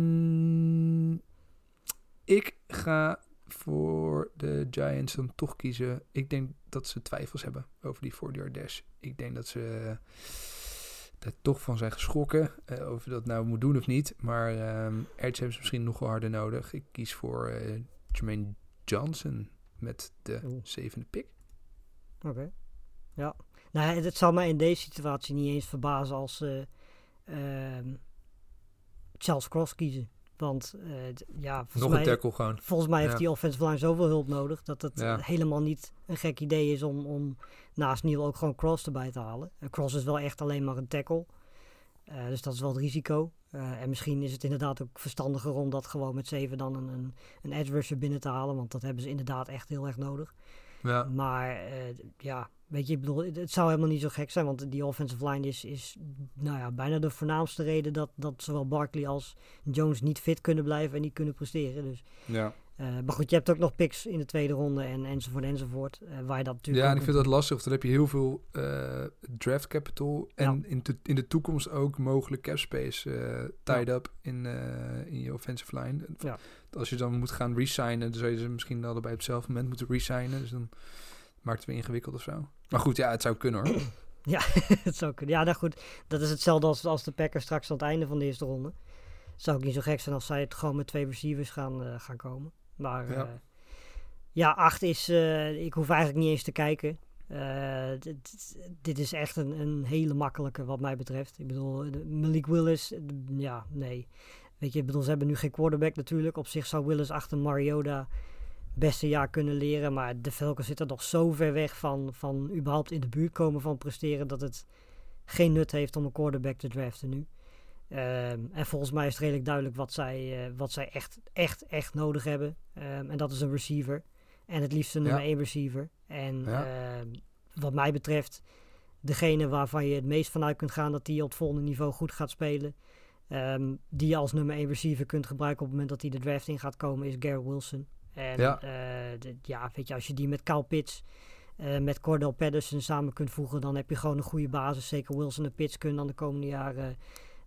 ik ga voor de Giants dan toch kiezen. Ik denk dat ze twijfels hebben over die 40-yard dash. Ik denk dat ze er toch van zijn geschrokken. eh, of je dat nou moet doen of niet. Maar ehm Edge hebben ze misschien nog wel harder nodig. Ik kies voor eh Jermaine Johnson met de zevende pick. Oké. Ja. Nou, het, het zal mij in deze situatie niet eens verbazen als ze ehm, Charles Cross kiezen. Want eh, ja, volgens Nog mij, een tackle gewoon. volgens mij heeft Ja. die offensive line zoveel hulp nodig dat het Ja. helemaal niet een gek idee is om, om naast Neil ook gewoon Cross erbij te halen. Eh, Cross is wel echt alleen maar een tackle. Eh, dus dat is wel het risico. En misschien is het inderdaad ook verstandiger om dat gewoon met 7 dan een, een, een edge rusher binnen te halen. Want dat hebben ze inderdaad echt heel erg nodig. Ja. Maar eh, ja, weet je, ik bedoel, het, het zou helemaal niet zo gek zijn. Want die offensive line is, is nou ja, bijna de voornaamste reden dat, dat zowel Barkley als Jones niet fit kunnen blijven en niet kunnen presteren. Dus, ja. Eh, maar goed, je hebt ook nog picks in de tweede ronde en enzovoort enzovoort. eh, waar je dat natuurlijk Ja, en ik vind dat lastig. Want dan heb je heel veel eh, draft capital. En Ja. in, de, in de toekomst ook mogelijk cap space tied up in, in je offensive line. Ja. Als je dan moet gaan resignen, dan zou je ze misschien allebei op hetzelfde moment moeten resignen. Dus dan maakt het weer ingewikkeld of zo. Maar goed, ja, het zou kunnen hoor. het zou kunnen. Ja, nou goed, dat is hetzelfde als, als de Packers straks aan het einde van de eerste ronde. Het zou ook niet zo gek zijn als zij het gewoon met twee receivers gaan, gaan komen. Maar Ja. ja, ja acht is, eh, ik hoef eigenlijk niet eens te kijken. Eh, dit, dit is echt een, een hele makkelijke wat mij betreft. Ik bedoel, Malik Willis, eh, ja, nee. Weet je, ik bedoel, ze hebben nu geen quarterback natuurlijk. Op zich zou Willis achter Mariota beste jaar kunnen leren. Maar de Falcons zitten nog zo ver weg van, van überhaupt in de buurt komen van presteren... dat het geen nut heeft om een quarterback te draften nu. Ehm, en volgens mij is het redelijk duidelijk wat zij, eh, wat zij echt, echt, echt nodig hebben. Ehm, en dat is een receiver. En het liefst een nummer Ja. 1 receiver. En Ja. ehm, wat mij betreft, degene waarvan je het meest vanuit kunt gaan dat die op het volgende niveau goed gaat spelen. die je als nummer 1 receiver kunt gebruiken op het moment dat hij de draft in gaat komen, is Garrett Wilson. En Ja. ja, ja weet je, als je die met Kyle Pitts eh, met Cordell Patterson samen kunt voegen, dan heb je gewoon een goede basis. Zeker Wilson en Pitts kunnen dan de komende jaren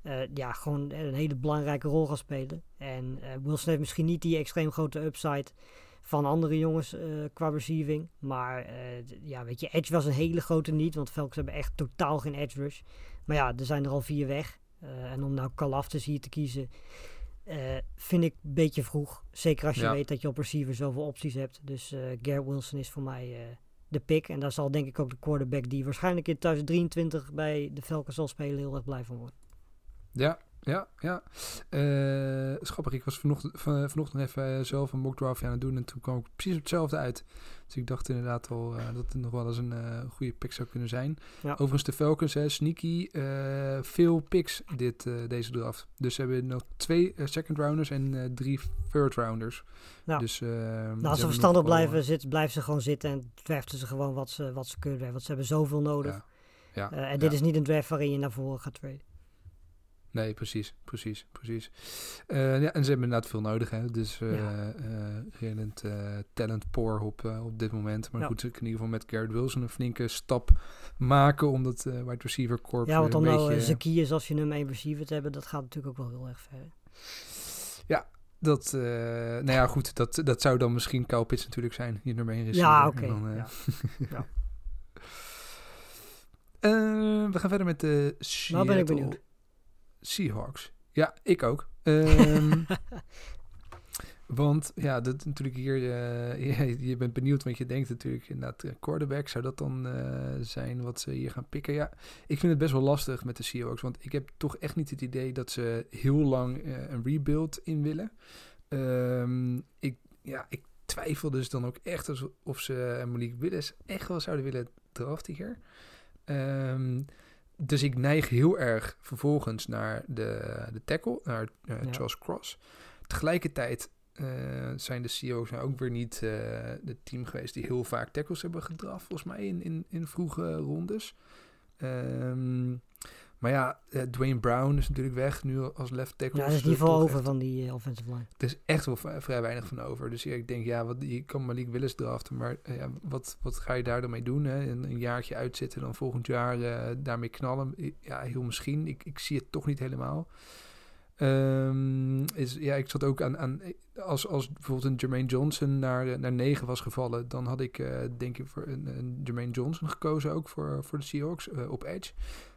eh, ja, gewoon een hele belangrijke rol gaan spelen. En eh, Wilson heeft misschien niet die extreem grote upside van andere jongens eh, qua receiving. Maar ja, weet je, edge was een hele grote niet, want Falcons hebben echt totaal geen edge rush. Maar ja, er zijn er al vier weg. En om nou Kalaftis hier te kiezen, vind ik een beetje vroeg. Zeker als je Ja. weet dat je op receiver zoveel opties hebt. Dus Garrett Wilson is voor mij de pick. En daar zal denk ik ook de quarterback die waarschijnlijk in 2023 bij de Falcons zal spelen heel erg blij van worden. Ja, ja, ja. Eh schappig, ik was vanochtend, van, vanochtend nog even eh, zelf een mock draft aan het doen en toen kwam ik precies hetzelfde uit. Dus ik dacht inderdaad al eh, dat het nog wel eens een eh, goede pick zou kunnen zijn. Ja. Overigens de Falcons, hè, sneaky, eh, veel picks dit, eh, deze draft. Dus ze hebben nog twee eh, second rounders en eh, drie third rounders. Ja. Dus, eh, Nou, als ze verstandig blijven, eh, zit, blijven ze gewoon zitten en draften ze gewoon wat ze, wat ze kunnen. Want ze hebben zoveel nodig. Ja. Eh, en dit is niet een draft waarin je naar voren gaat traden. Nee, precies, precies, precies. Eh, ja, en ze hebben inderdaad veel nodig, hè. Dus Ja. eh, talent poor op, op dit moment. Maar Ja. goed, ze kunnen in ieder geval met Garrett Wilson een flinke stap maken... om dat wide receiver corps Ja, want om een nou uh, Zacchaeus als je nummer 1 receiver te hebben, dat gaat natuurlijk ook wel heel erg ver. Dat, eh, nou ja, goed, dat, dat zou dan misschien Kyle Pitts natuurlijk zijn, je nummer 1 receiver. Ja, oké. dan, ja. we gaan verder met de Nou ben ik benieuwd. Seahawks. Ja, ik ook. Ehm, want ja, dat natuurlijk hier, eh, je, je bent benieuwd, want je denkt natuurlijk inderdaad, eh, quarterback, zou dat dan eh, zijn wat ze hier gaan pikken? Ja, ik vind het best wel lastig met de Seahawks, want ik heb toch echt niet het idee dat ze heel lang een rebuild in willen. Ehm, ik, ja, ik twijfel dus dan ook echt of ze Malik Willis echt wel zouden willen draften hier. Ehm, dus ik neig heel erg vervolgens naar de, de tackle, naar eh, Ja. Charles Cross. Tegelijkertijd eh, zijn de CEO's nou ook weer niet eh het team geweest die heel vaak tackles hebben gedraft, volgens mij in, in, in vroege rondes. Ehm, maar ja, eh, Dwayne Brown is natuurlijk weg nu als left tackle. Ja, er is niet veel over echt- van die eh, offensive line. er is echt wel vrij weinig van over. Dus ja, ik denk, ja, wat, je kan Malik Willis draften, maar eh, ja, wat, wat ga je daar dan mee doen? Hè? Een, een jaartje uitzitten, dan volgend jaar daarmee knallen? Ja, heel misschien. Ik, ik zie het toch niet helemaal. Ehm, is, ja, ik zat ook aan, aan als, als bijvoorbeeld een Jermaine Johnson naar, naar 9 was gevallen, dan had ik denk ik voor een, een Jermaine Johnson gekozen ook voor, voor de Seahawks op Edge.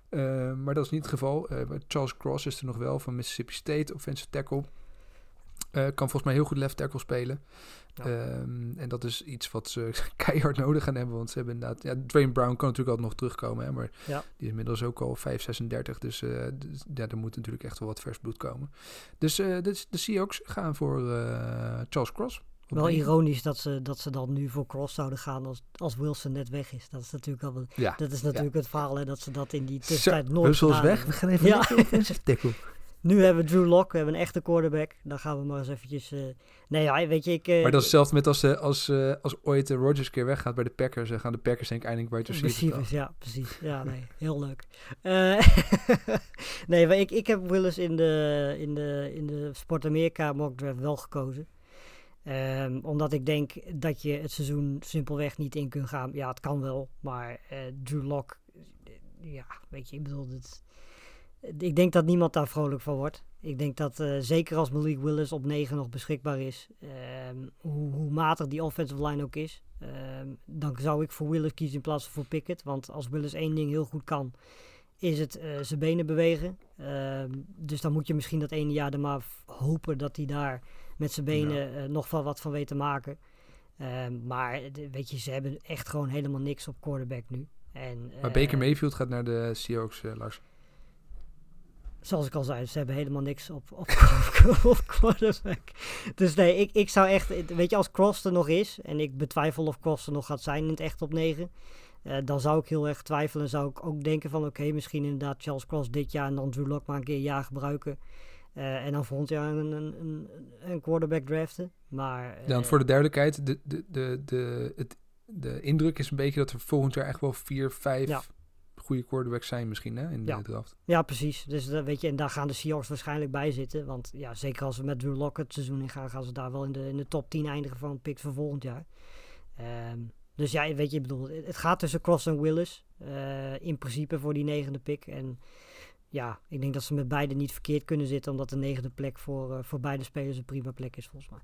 Eh, maar dat is niet het geval. Eh, Charles Cross is er nog wel van Mississippi State, offensive tackle. Eh, kan volgens mij heel goed left tackle spelen. Ja. Ehm, en dat is iets wat ze keihard nodig gaan hebben. Want ze hebben inderdaad... Ja, Dwayne Brown kan natuurlijk altijd nog terugkomen. Hè, maar Ja. die is inmiddels ook al 5,36. Dus, dus ja, er moet natuurlijk echt wel wat vers bloed komen. Dus de, de Seahawks gaan voor Charles Cross. Wel ironisch dat ze, dat ze dan nu voor Cross zouden gaan als, als Wilson net weg is. Dat is natuurlijk, al, Ja. dat is natuurlijk het verhaal, hè, dat ze dat in die tussentijd nooit Russell is weg. We gaan even Ja. tackle. Nu hebben we Drew Lock, we hebben een echte quarterback. Dan gaan we maar eens eventjes... eh, Nee, ja, weet je, ik... eh, Maar dat is hetzelfde met als, eh, als, als ooit Rodgers keer weggaat bij de Packers. Dan gaan de Packers denk ik eindelijk receiver Receivers, ja, precies. Ja, nee, heel leuk. Nee, maar ik, ik heb Willis in de, in de, in de Sport Amerika mock draft wel gekozen. Ehm, omdat ik denk dat je het seizoen simpelweg niet in kunt gaan. Ja, het kan wel, maar eh Drew Lock, eh, ja, weet je, ik bedoel, het, ik denk dat niemand daar vrolijk van wordt. Ik denk dat eh, zeker als Malik Willis op 9 nog beschikbaar is, ehm, hoe, hoe matig die offensive line ook is, ehm, dan zou ik voor Willis kiezen in plaats van voor Pickett. Want als Willis één ding heel goed kan, is het zijn benen bewegen. Dus dan moet je misschien dat ene jaar er maar hopen dat hij daar met zijn benen eh, nog wel wat van weet te maken. Ehm, maar eh, weet je, ze hebben echt gewoon helemaal niks op quarterback nu. En, Maar eh, Baker Mayfield gaat naar de Seahawks, eh, Lars. Zoals ik al zei, ze hebben helemaal niks op, op, op quarterback. Dus nee, ik, ik zou echt... Weet je, als Cross er nog is... En ik betwijfel of Cross er nog gaat zijn in het echt op 9... eh, dan zou ik heel erg twijfelen. En zou ik ook denken van... Oké, misschien inderdaad Charles Cross dit jaar... En dan Drew Lock maar een keer een jaar gebruiken. Eh, en dan volgend jaar een, een, een, quarterback draften. Maar... Want eh, voor de duidelijkheid, de, de, de, de, het, de indruk is een beetje dat er volgend jaar echt wel vier, vijf Ja. goede quarterbacks zijn misschien hè, in Ja. de draft. Ja, precies. Dus dat weet je, en daar gaan de Seahawks waarschijnlijk bij zitten. Want ja, zeker als we met Drew Lock het seizoen in gaan, gaan ze daar wel in de, in de top 10 eindigen van picks van volgend jaar. Ehm, Dus ja, weet je, ik bedoel, het gaat tussen Cross en Willis. eh, in principe voor die negende pick. En ja, ik denk dat ze met beide niet verkeerd kunnen zitten. Omdat de negende plek voor, eh, voor beide spelers een prima plek is, volgens mij.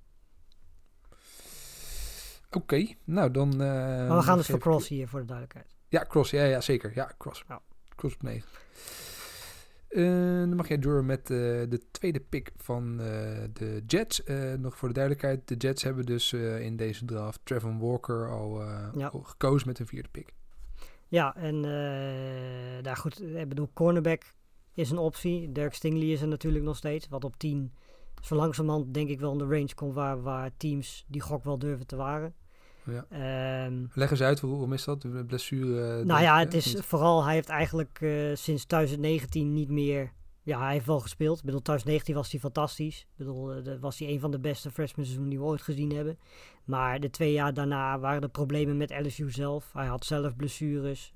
Oké, nou dan... eh, maar we gaan dus voor Cross hier, voor de duidelijkheid. Ja, Cross. Ja, ja zeker. Ja, Cross. Ja. Cross op 9. Eh, dan mag jij door met de tweede pick van de Jets. Nog voor de duidelijkheid, de Jets hebben dus in deze draft Trevor Walker al, Ja. al gekozen met een vierde pick. Ja, en eh nou goed, ik bedoel, cornerback is een optie. Dirk Stingley is er natuurlijk nog steeds. Wat op 10 zo langzamerhand denk ik wel in de range komt waar, waar teams die gok wel durven te waren. Ja. Ehm, Leg eens uit, hoe- waarom is dat? De blessure? eh, nou ja, hè? het is Niet- vooral, hij heeft eigenlijk eh, sinds 2019 niet meer... Ja, hij heeft wel gespeeld. Ik bedoel, 2019 was hij fantastisch. Ik bedoel, eh, was hij een van de beste freshman seizoenen die we ooit gezien hebben. Maar de twee jaar daarna waren er problemen met LSU zelf. Hij had zelf blessures.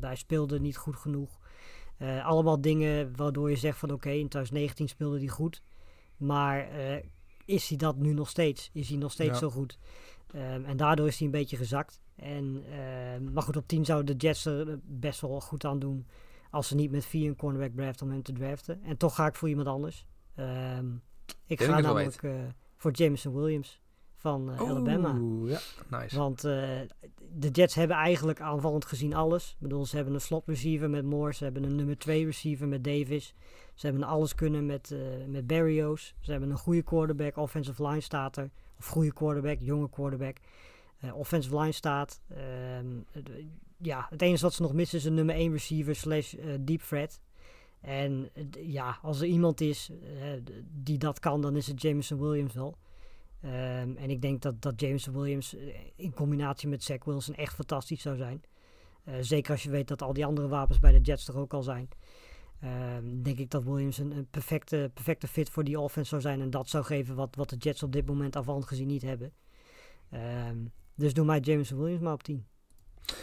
hij speelde niet goed genoeg. Eh, allemaal dingen waardoor je zegt van oké, in 2019 speelde hij goed. Maar eh, is hij dat nu nog steeds? Is hij nog steeds Ja. zo goed? Ehm, en daardoor is hij een beetje gezakt. En, ehm, maar goed, op 10 zouden de Jets er best wel goed aan doen. Als ze niet met 4 een cornerback draften om hem te draften. En toch ga ik voor iemand anders. Ehm, ik Denk ga namelijk eh, voor Jameson Williams van eh, Alabama. Oeh, ja, nice. Want eh, de Jets hebben eigenlijk aanvallend gezien alles. Ik bedoel, ze hebben een slot receiver met Moore. Ze hebben een nummer 2 receiver met Davis. Ze hebben alles kunnen met, eh met Barrios. Ze hebben een goede quarterback. Offensive line staat er. Of goede quarterback, jonge quarterback. Offensive line staat. Ehm, het- ja, het enige wat ze nog missen is een nummer 1 receiver slash eh, deep threat. En ja, als er iemand is die dat kan, dan is het Jameson Williams wel. Ehm, en ik denk dat, dat Jameson Williams eh, in combinatie met Zach Wilson echt fantastisch zou zijn. Eh, zeker als je weet dat al die andere wapens bij de Jets er ook al zijn. Ehm, denk ik dat Williams een, een perfecte, perfecte fit voor die offense zou zijn. En dat zou geven wat, wat de Jets op dit moment afhand gezien niet hebben. Ehm, dus doe mij Jameson Williams maar op 10.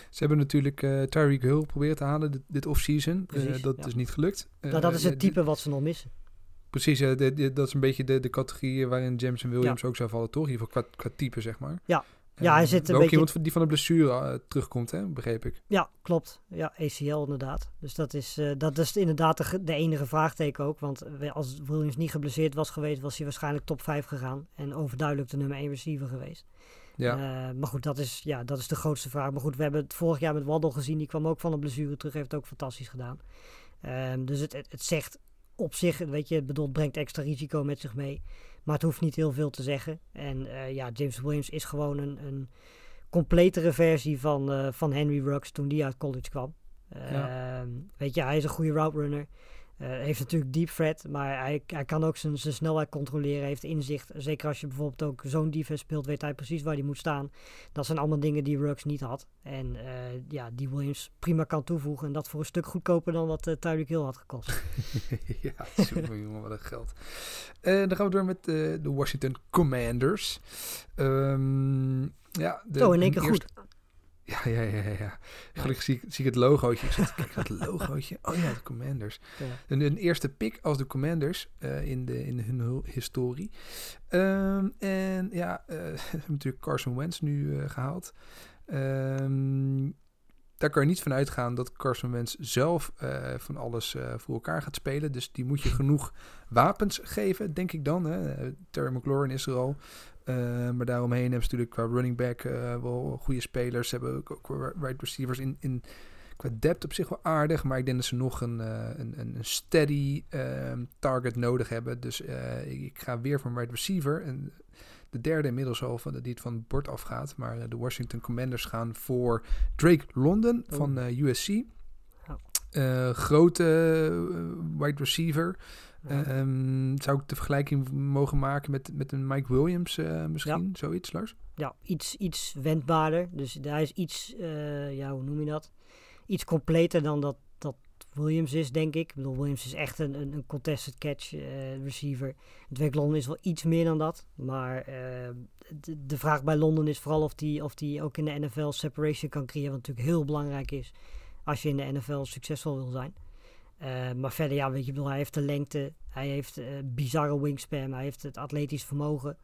Ze hebben natuurlijk eh Tyreek Hill proberen te halen dit, dit offseason. Dat ja. is niet gelukt. nou, dat is het type wat ze nog missen. Precies, eh, de- de- dat is een beetje de, de categorie waarin Jameson Williams ook zou vallen, toch? In ieder geval qua, qua type, zeg maar. Ja. Ja, hij zit een ook beetje- iemand die van de blessure eh, terugkomt, hè? begreep ik. Ja, klopt. Ja, ACL inderdaad. Dus dat is, eh, dat is inderdaad de, ge- de enige vraagteken ook. Want als Williams niet geblesseerd was geweest, was hij waarschijnlijk top 5 gegaan. En overduidelijk de nummer 1 receiver geweest. Ja, maar goed, dat is, ja, dat is de grootste vraag. Maar goed, we hebben het vorig jaar met Waddle gezien. Die kwam ook van een blessure terug. Heeft het ook fantastisch gedaan. Ehm, dus het, het, het zegt op zich, weet je, het bedoelt, brengt extra risico met zich mee. Maar het hoeft niet heel veel te zeggen. En eh, ja, James Williams is gewoon een, een completere versie van, eh, van Henry Ruggs toen die uit college kwam. Ehm, Weet je, hij is een goede route runner. Eh, heeft natuurlijk deep threat, maar hij, hij kan ook zijn, zijn snelheid controleren, heeft inzicht. Zeker als je bijvoorbeeld ook zo'n defense speelt, weet hij precies waar hij moet staan. Dat zijn allemaal dingen die Ruggs niet had. En eh, ja, die Williams prima kan toevoegen. En dat voor een stuk goedkoper dan wat uh, Tyreek Hill had gekost. ja super, jongen, wat een geld. Dan gaan we door met de Washington Commanders. Ehm, ja, de, in één keer eerste- goed. Ja, ja, ja, ja, ja. Gelukkig zie, ik- zie ik het logootje. Ik zat naar het logootje. Oh ja, de Commanders. Ja. Een, een eerste pick als de Commanders eh, in, de, in hun historie. Ehm, en ja, eh, we hebben natuurlijk Carson Wentz nu eh, gehaald. Ehm, daar kan je niet van uitgaan dat Carson Wentz zelf van alles voor elkaar gaat spelen. Dus die moet je genoeg wapens geven, denk ik dan. Hè. Terry McLaurin is er al. Uh, maar daaromheen hebben ze natuurlijk qua running back uh, wel goede spelers. Ze hebben ook, ook wide receivers in, in qua depth op zich wel aardig. Maar ik denk dat ze nog een, uh, een, een steady uh, target nodig hebben. Dus ik ga weer van wide receiver. En de derde inmiddels al van, die het van het bord afgaat. Maar de Washington Commanders gaan voor Drake London oh. van USC. Oh. grote uh, wide receiver. Ja. Um, zou ik de vergelijking mogen maken met, met een Mike Williams uh, misschien? Ja. Zoiets, Lars? Ja, iets, iets wendbaarder. Dus hij is iets, ja, hoe noem je dat? Iets completer dan dat, dat Williams is, denk ik. Ik bedoel, Williams is echt een, een, een contested catch uh, receiver. Drake London is wel iets meer dan dat. Maar uh, de, de, vraag bij Londen is vooral of hij of die ook in de NFL separation kan creëren. Wat natuurlijk heel belangrijk is als je in de NFL succesvol wil zijn. Uh, maar verder, ja, weet je, bedoel, hij heeft de lengte, hij heeft uh, bizarre wingspan, hij heeft het atletisch vermogen.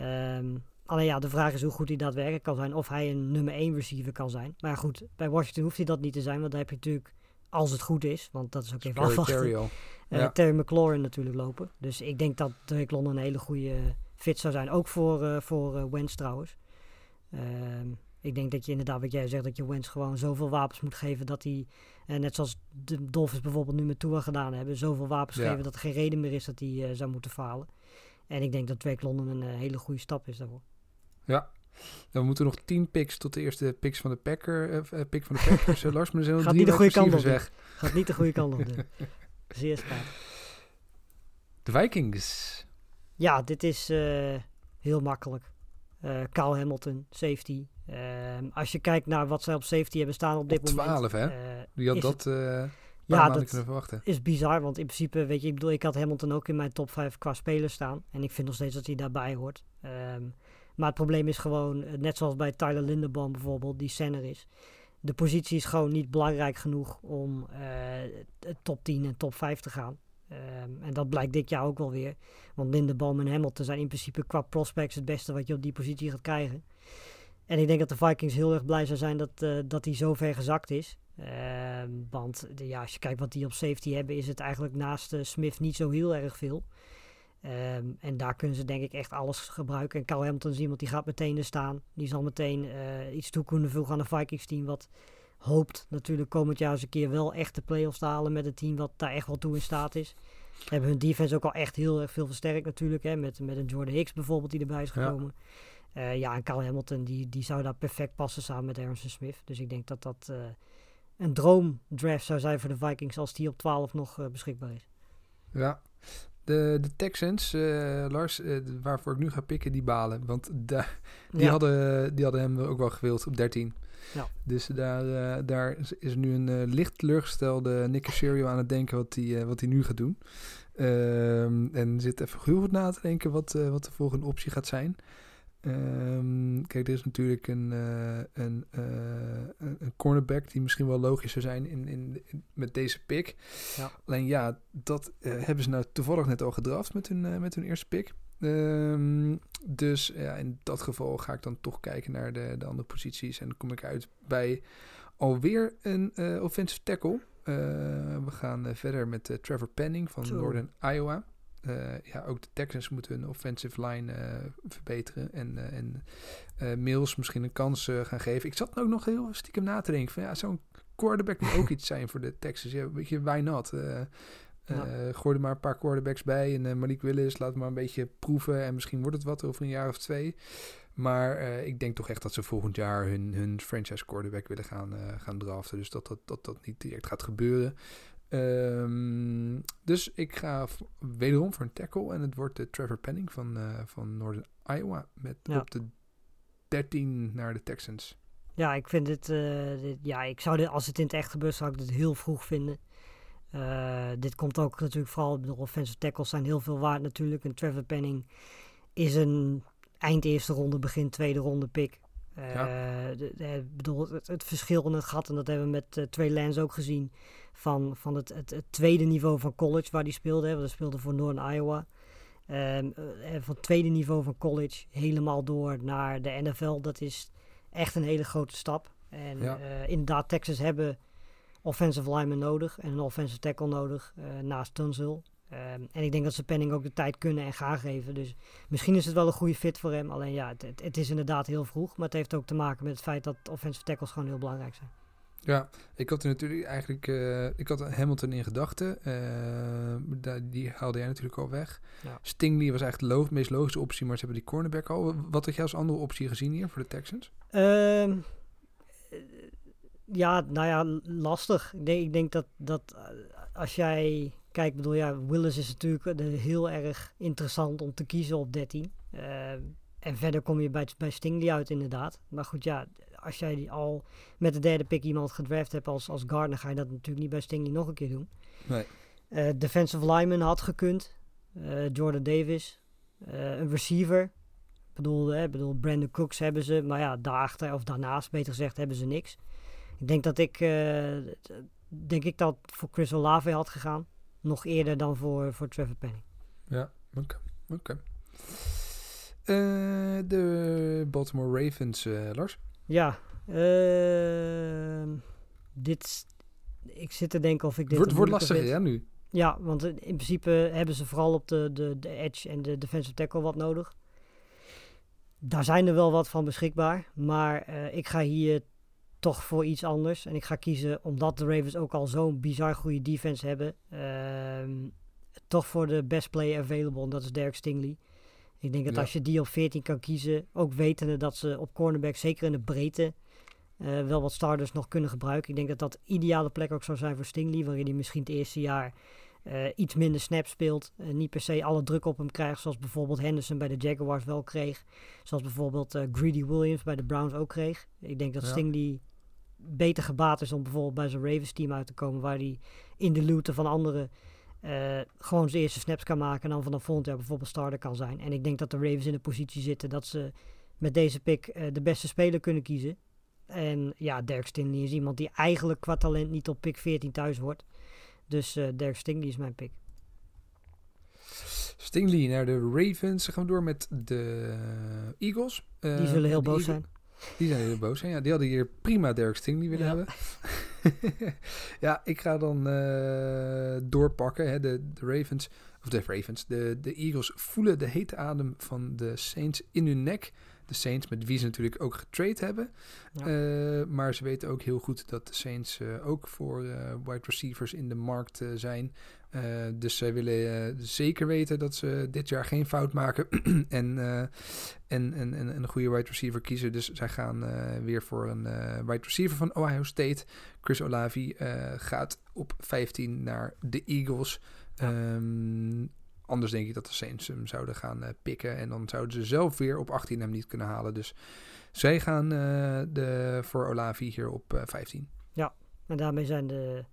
Um, alleen ja, de vraag is hoe goed hij daadwerkelijk kan zijn. Of hij een nummer 1 receiver kan zijn. Maar goed, bij Washington hoeft hij dat niet te zijn. Want daar heb je natuurlijk, als het goed is, want dat is ook even afwachten. Eh, Ja. Terry McLaurin natuurlijk lopen. Dus ik denk dat Drake London een hele goede eh, fit zou zijn. Ook voor, eh voor eh, Wentz trouwens. Ehm, ik denk dat je inderdaad, wat jij zegt, dat je Wentz gewoon zoveel wapens moet geven dat hij, eh, net zoals de Dolphins bijvoorbeeld nu met Tua gedaan hebben, zoveel wapens Ja. geven dat er geen reden meer is dat hij eh, zou moeten falen. En ik denk dat Drake London een eh, hele goede stap is daarvoor. Ja. Dan we moeten nog 10 picks tot de eerste picks van de Packer, eh, pick van de Packers. Lars, maar zijn Gaat drie niet de goede kant op, weg. Gaat niet de goede kant op. Zeer spijtig. De Vikings. Ja, dit is heel makkelijk. Eh Kyle Hamilton, safety. Ehm, als je kijkt naar wat zij op safety hebben staan op dit Op moment. 12, hè? eh, Die had dat het- eh ja, maanden dat kunnen verwachten. is bizar. Want in principe, weet je, ik bedoel, ik had Hamilton ook in mijn top 5 qua spelers staan. En ik vind nog steeds dat hij daarbij hoort. Ehm, maar het probleem is gewoon, eh, net zoals bij Tyler Linderbaum bijvoorbeeld, die center is. De positie is gewoon niet belangrijk genoeg om eh, top 10 en top 5 te gaan. Ehm, en dat blijkt dit jaar ook wel weer. Want Linderbaum en Hamilton zijn in principe qua prospects het beste wat je op die positie gaat krijgen. En ik denk dat de Vikings heel erg blij zou zijn dat, eh dat hij zo ver gezakt is. Ehm, want de- ja, als je kijkt wat die op safety hebben, is het eigenlijk naast eh, Smith niet zo heel erg veel. Ehm, en daar kunnen ze denk ik echt alles gebruiken. En Kyle Hamilton is iemand die gaat meteen er staan. Die zal meteen eh, iets toe kunnen voegen aan de Vikings team. Wat hoopt natuurlijk komend jaar eens een keer wel echt de playoffs te halen met een team wat daar echt wel toe in staat is. Hebben hun defense ook al echt heel erg veel versterkt natuurlijk. Hè, met, met een Jordan Hicks bijvoorbeeld die erbij is gekomen. Ja, ja en Kyle Hamilton die, die zou daar perfect passen samen met Aaron Smith. Dus ik denk dat dat eh, een droomdraft zou zijn voor de Vikings als die op 12 nog eh, beschikbaar is. Ja. De, de Texans, eh, Lars, eh, waarvoor ik nu ga pikken, die balen. Want die, Ja. hadden, die hadden hem ook wel gewild op 13. Ja. Dus daar, eh, daar is- nu een eh, licht teleurgestelde Nick Casario aan het denken wat hij eh, wat hij nu gaat doen. Ehm, en zit even heel goed na te denken wat, eh, wat de volgende optie gaat zijn. Ehm, kijk, er is natuurlijk een, eh, een, eh, een een cornerback die misschien wel logisch zou zijn in, in, in- met deze pick. Ja. Alleen ja, dat eh, hebben ze nou toevallig net al gedraft met hun, met hun eerste pick. Ehm, dus ja, in dat geval ga ik dan toch kijken naar de, de andere posities. En dan kom ik uit bij alweer een offensive tackle. We gaan verder met Trevor Penning van. Northern Iowa. Eh, ja, ook de Texans moeten hun offensive line eh, verbeteren. En, eh, en Mills misschien een kans gaan geven. Ik zat ook nog heel stiekem na te denken. Van, ja, zo'n quarterback moet ook iets zijn voor de Texans. Ja, weet je, why not? Ja. gooi er maar een paar quarterbacks bij. En eh, Malik Willis, laat maar een beetje proeven. En misschien wordt het wat over een jaar of twee. Maar ik denk toch echt dat ze volgend jaar hun, hun franchise quarterback willen gaan, gaan draften. Dus dat dat, dat dat niet direct gaat gebeuren. Ehm, dus ik ga wederom voor een tackle. En het wordt de Trevor Penning van, eh, van Northern Iowa. Met Ja. op de 13 naar de Texans. Ja, ik vind het, eh, dit- ja, ik zou dit, als het in het echt gebeurt, zou ik dit heel vroeg vinden. Eh, dit komt ook natuurlijk vooral, de offensive tackles zijn heel veel waard natuurlijk. En Trevor Penning is een eind eerste ronde, begin tweede ronde pick. Eh, de- bedoel, het, het verschil in het gat, en dat hebben we met Trey Lance ook gezien, van, van het, het, het tweede niveau van college waar hij speelde. Hè, want hij speelde voor Northern Iowa. Eh, van het tweede niveau van college helemaal door naar de NFL. Dat is echt een hele grote stap. En Ja. eh, inderdaad, Texas hebben offensive linemen nodig en een offensive tackle nodig eh, naast Tunsil. Ehm, en ik denk dat ze Penning ook de tijd kunnen en gaan geven. Dus misschien is het wel een goede fit voor hem. Alleen ja, het, het, het is inderdaad heel vroeg. Maar het heeft ook te maken met het feit dat offensive tackles gewoon heel belangrijk zijn. Ja, ik had er natuurlijk eigenlijk... eh, ik had Hamilton in gedachten. Eh, die haalde jij natuurlijk al weg. Ja. Stingley was eigenlijk de meest logische optie, maar ze hebben die cornerback al. Wat had jij als andere optie gezien hier voor de Texans? Ehm, eh, ja, nou ja, lastig. Ik denk, ik denk dat, dat eh, als jij kijkt, bedoel ja, Willis is natuurlijk heel erg interessant om te kiezen op 13. Ehm, en verder kom je bij, bij Stingley uit inderdaad. Maar goed, ja, als jij die al met de derde pick iemand gedraft hebt als, als Gardner, ga je dat natuurlijk niet bij Stingley nog een keer doen. Nee. Eh, defensive lineman had gekund. Eh, Jordan Davis. Eh, een receiver. Ik bedoel, hè, bedoel, Brandon Cooks hebben ze. Maar ja, daarachter, of daarnaast beter gezegd, hebben ze niks. Ik denk dat ik, eh, denk ik dat voor Chris Olave had gegaan. Nog eerder dan voor, voor Trevor Penning. Ja, oké. oké. De Baltimore Ravens, eh, Lars. Ja, ehm, dit... Ik zit te denken of ik dit... Wordt, lastiger, ja, nu. Ja, want in in principe hebben ze vooral op de, de, de edge en de defensive tackle wat nodig. Daar zijn er wel wat van beschikbaar. Maar eh, ik ga hier toch voor iets anders. En ik ga kiezen, omdat de Ravens ook al zo'n bizar goede defense hebben, ehm, toch voor de best player available. En dat is Derek Stingley. Ik denk dat Ja. als je die op 14 kan kiezen, ook wetende dat ze op cornerback, zeker in de breedte, eh, wel wat starters nog kunnen gebruiken. Ik denk dat dat de ideale plek ook zou zijn voor Stingley, waarin hij misschien het eerste jaar eh, iets minder snaps speelt. en niet per se alle druk op hem krijgt, zoals bijvoorbeeld Henderson bij de Jaguars wel kreeg. Zoals bijvoorbeeld eh, Greedy Williams bij de Browns ook kreeg. Ik denk dat Ja. Stingley beter gebaat is om bijvoorbeeld bij zijn Ravens team uit te komen, waar hij in de looten van anderen eh, gewoon zijn eerste snaps kan maken en dan vanaf volgend jaar bijvoorbeeld starter kan zijn. En ik denk dat de Ravens in de positie zitten dat ze met deze pick eh, de beste speler kunnen kiezen. En ja, Derek Stingley is iemand die eigenlijk qua talent niet op pick 14 thuis wordt. Dus eh Derek Stingley is mijn pick. Stingley naar de Ravens. Dan gaan we door met de Eagles. Die zullen heel boos zijn. Die zijn heel boos. Ja, die hadden hier prima Derek Stingley willen Ja. hebben. ja, ik ga dan eh, doorpakken. Hè, de, de Ravens, of de Ravens, de, de Eagles voelen de hete adem van de Saints in hun nek. De Saints, met wie ze natuurlijk ook getrade hebben. Ja. Eh, maar ze weten ook heel goed dat de Saints eh, ook voor wide receivers in de markt zijn. Eh, dus zij willen eh, zeker weten dat ze dit jaar geen fout maken en, eh, en, en, en, en een goede wide receiver kiezen. Dus zij gaan weer voor een wide receiver van Ohio State. Chris Olavi gaat op 15 naar de Eagles. Ehm, anders denk ik dat de Saints hem zouden gaan pikken. En dan zouden ze zelf weer op 18 hem niet kunnen halen. Dus zij gaan de, voor Olavi hier op eh, 15. En daarmee zijn de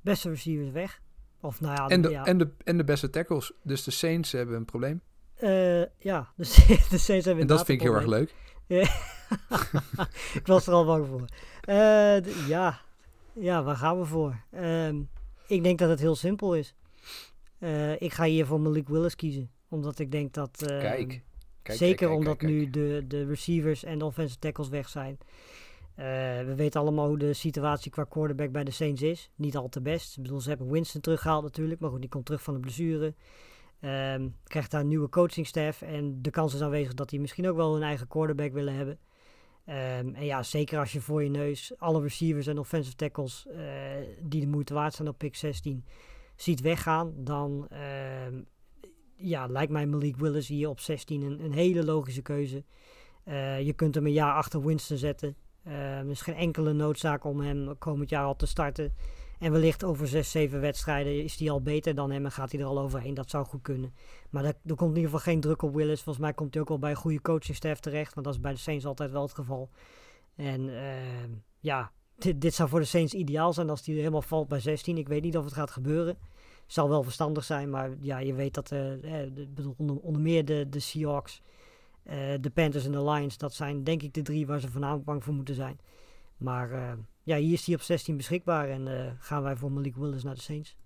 beste receivers weg. Of nou ja, En de, ja, en, de, en de beste tackles. Dus de Saints hebben een probleem. eh, ja de, de Saints hebben En dat vind ik heel erg leuk. ik was er al bang voor. Eh, ja. ja, waar gaan we voor? Ehm, ik denk dat het heel simpel is. Eh, ik ga hier voor Malik Willis kiezen. Omdat ik denk dat... ehm, Kijk. Kijk, zeker kijk, kijk, omdat nu de, de receivers en de offensive tackles weg zijn. Eh, we weten allemaal hoe de situatie qua quarterback bij de Saints is. Niet al te best. Ik bedoel, ze hebben Winston teruggehaald natuurlijk. Maar goed, die komt terug van de blessure. Ehm, krijgt daar een nieuwe coachingstaff. En de kans is aanwezig dat die misschien ook wel een eigen quarterback willen hebben. Ehm, en ja, zeker als je voor je neus alle receivers en offensive tackles eh, die de moeite waard zijn op pick 16 ziet weggaan, dan ehm, ja, lijkt mij Malik Willis hier op 16 een, een hele logische keuze. Eh, je kunt hem een jaar achter Winston zetten. Eh, er is geen enkele noodzaak om hem komend jaar al te starten. En wellicht over 6, 7 wedstrijden is hij al beter dan hem en gaat hij er al overheen. Dat zou goed kunnen. Maar er, er komt in ieder geval geen druk op Willis. Volgens mij komt hij ook wel bij een goede coachingstaff terecht. Want dat is bij de Saints altijd wel het geval. En eh, ja, dit, zou voor de Saints ideaal zijn als hij helemaal valt bij 16. Ik weet niet of het gaat gebeuren. Zal wel verstandig zijn, maar ja, je weet dat eh, eh, onder, onder meer de, de Seahawks, de Panthers en de Lions, dat zijn denk ik de drie waar ze voornamelijk bang voor moeten zijn. Maar eh, ja, hier is hij op 16 beschikbaar en eh, gaan wij voor Malik Willis naar de Saints.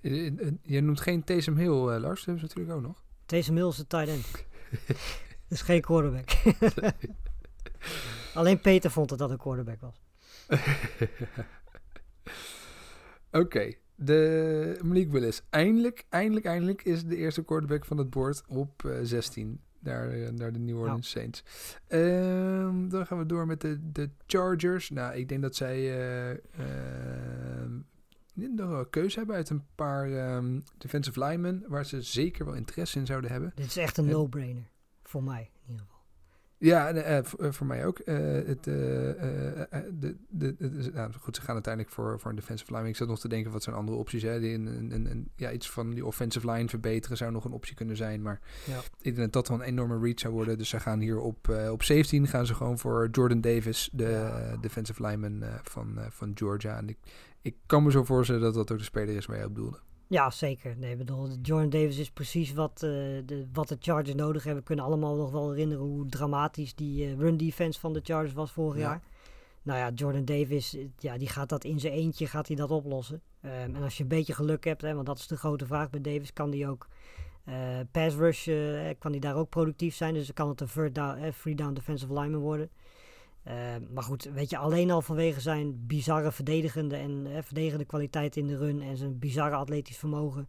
Eh, eh, Je noemt geen Taysom Hill, eh, Lars. Dat hebben ze natuurlijk ook nog. Taysom Hill is de tight end. Dat is geen quarterback. Alleen Peter vond dat dat een quarterback was. Oké, de Malik Willis. Eindelijk, eindelijk, eindelijk is de eerste quarterback van het board op eh, 16 naar, eh, naar de New Orleans Saints. Ehm, dan gaan we door met de, de Chargers. Nou, ik denk dat zij eh, ehm, nog wel een keuze hebben uit een paar ehm, defensive linemen waar ze zeker wel interesse in zouden hebben. Dit is echt een no-brainer. Voor mij. Ja, en, eh, eh, voor mij ook. Eh, het, de, de, nou, goed, ze gaan uiteindelijk voor, voor een defensive line. Ik zat nog te denken, wat zijn andere opties? Hè? Die, een, een, een- ja, iets van die offensive line verbeteren zou nog een optie kunnen zijn. Maar Ja. ik denk dat dat wel een enorme reach zou worden. Dus ze gaan hier op, op 17 gaan ze gewoon voor Jordan Davis, de Ja. defensive lineman van, van Georgia. En ik, ik kan me zo voorstellen dat dat ook de speler is waar jij op doelde. Ja, zeker. Nee, bedoel, Jordan Davis is precies wat, eh, de, wat de Chargers nodig hebben. We kunnen allemaal nog wel herinneren hoe dramatisch die eh, run defense van de Chargers was vorig Ja. jaar. Nou ja, Jordan Davis, eh, ja, die gaat dat in zijn eentje gaat hij dat oplossen. Ehm, en als je een beetje geluk hebt, hè, want dat is de grote vraag bij Davis, kan die ook Eh, pass rush kan hij daar ook productief zijn. Dus dan kan het een third down, free down defensive lineman worden. Eh, maar goed, weet je, alleen al vanwege zijn bizarre verdedigende en eh, verdedigende kwaliteit in de run en zijn bizarre atletisch vermogen,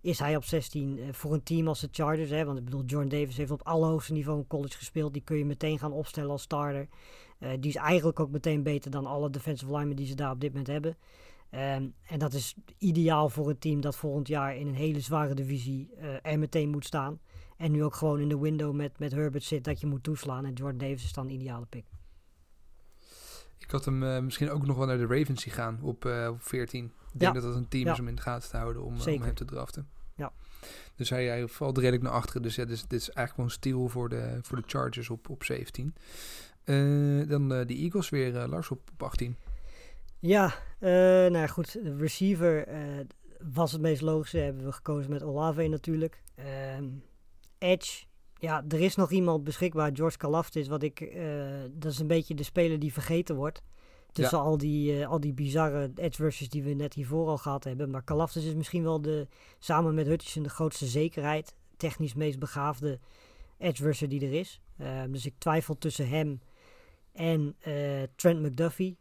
is hij op 16 eh, voor een team als de Chargers. Hè, want ik bedoel, Jordan Davis heeft op allerhoogste niveau in college gespeeld. Die kun je meteen gaan opstellen als starter. Eh, die is eigenlijk ook meteen beter dan alle defensive linemen die ze daar op dit moment hebben. Ehm, en dat is ideaal voor een team dat volgend jaar in een hele zware divisie er meteen moet staan. En nu ook gewoon in de window met, met Herbert zit dat je moet toeslaan. En Jordan Davis is dan een ideale pick. Ik had hem eh, misschien ook nog wel naar de Ravens zien gaan op, eh, op 14. Ik denk dat dat een team Ja. is om in de gaten te houden om, om Zeker. hem te draften. Ja. Dus hij, hij valt redelijk naar achteren. Dus ja, dus, dit is eigenlijk gewoon stil voor de, voor de Chargers op, op 17. Eh, dan eh, de Eagles weer, eh, Lars, op, op 18. Ja, eh, nou ja, goed. De receiver eh, was het meest logische. Hebben we gekozen met Olave natuurlijk. Ehm, Edge. Ja, er is nog iemand beschikbaar. George Kalafdis. Wat ik, eh, dat is een beetje de speler die vergeten wordt. Tussen al, die, eh, al die bizarre edge rushers die we net hiervoor al gehad hebben. Maar Kalafdis is misschien wel de, samen met Hutchinson de grootste zekerheid. Technisch meest begaafde edge rusher die er is. Ehm, dus ik twijfel tussen hem en eh, Trent McDuffie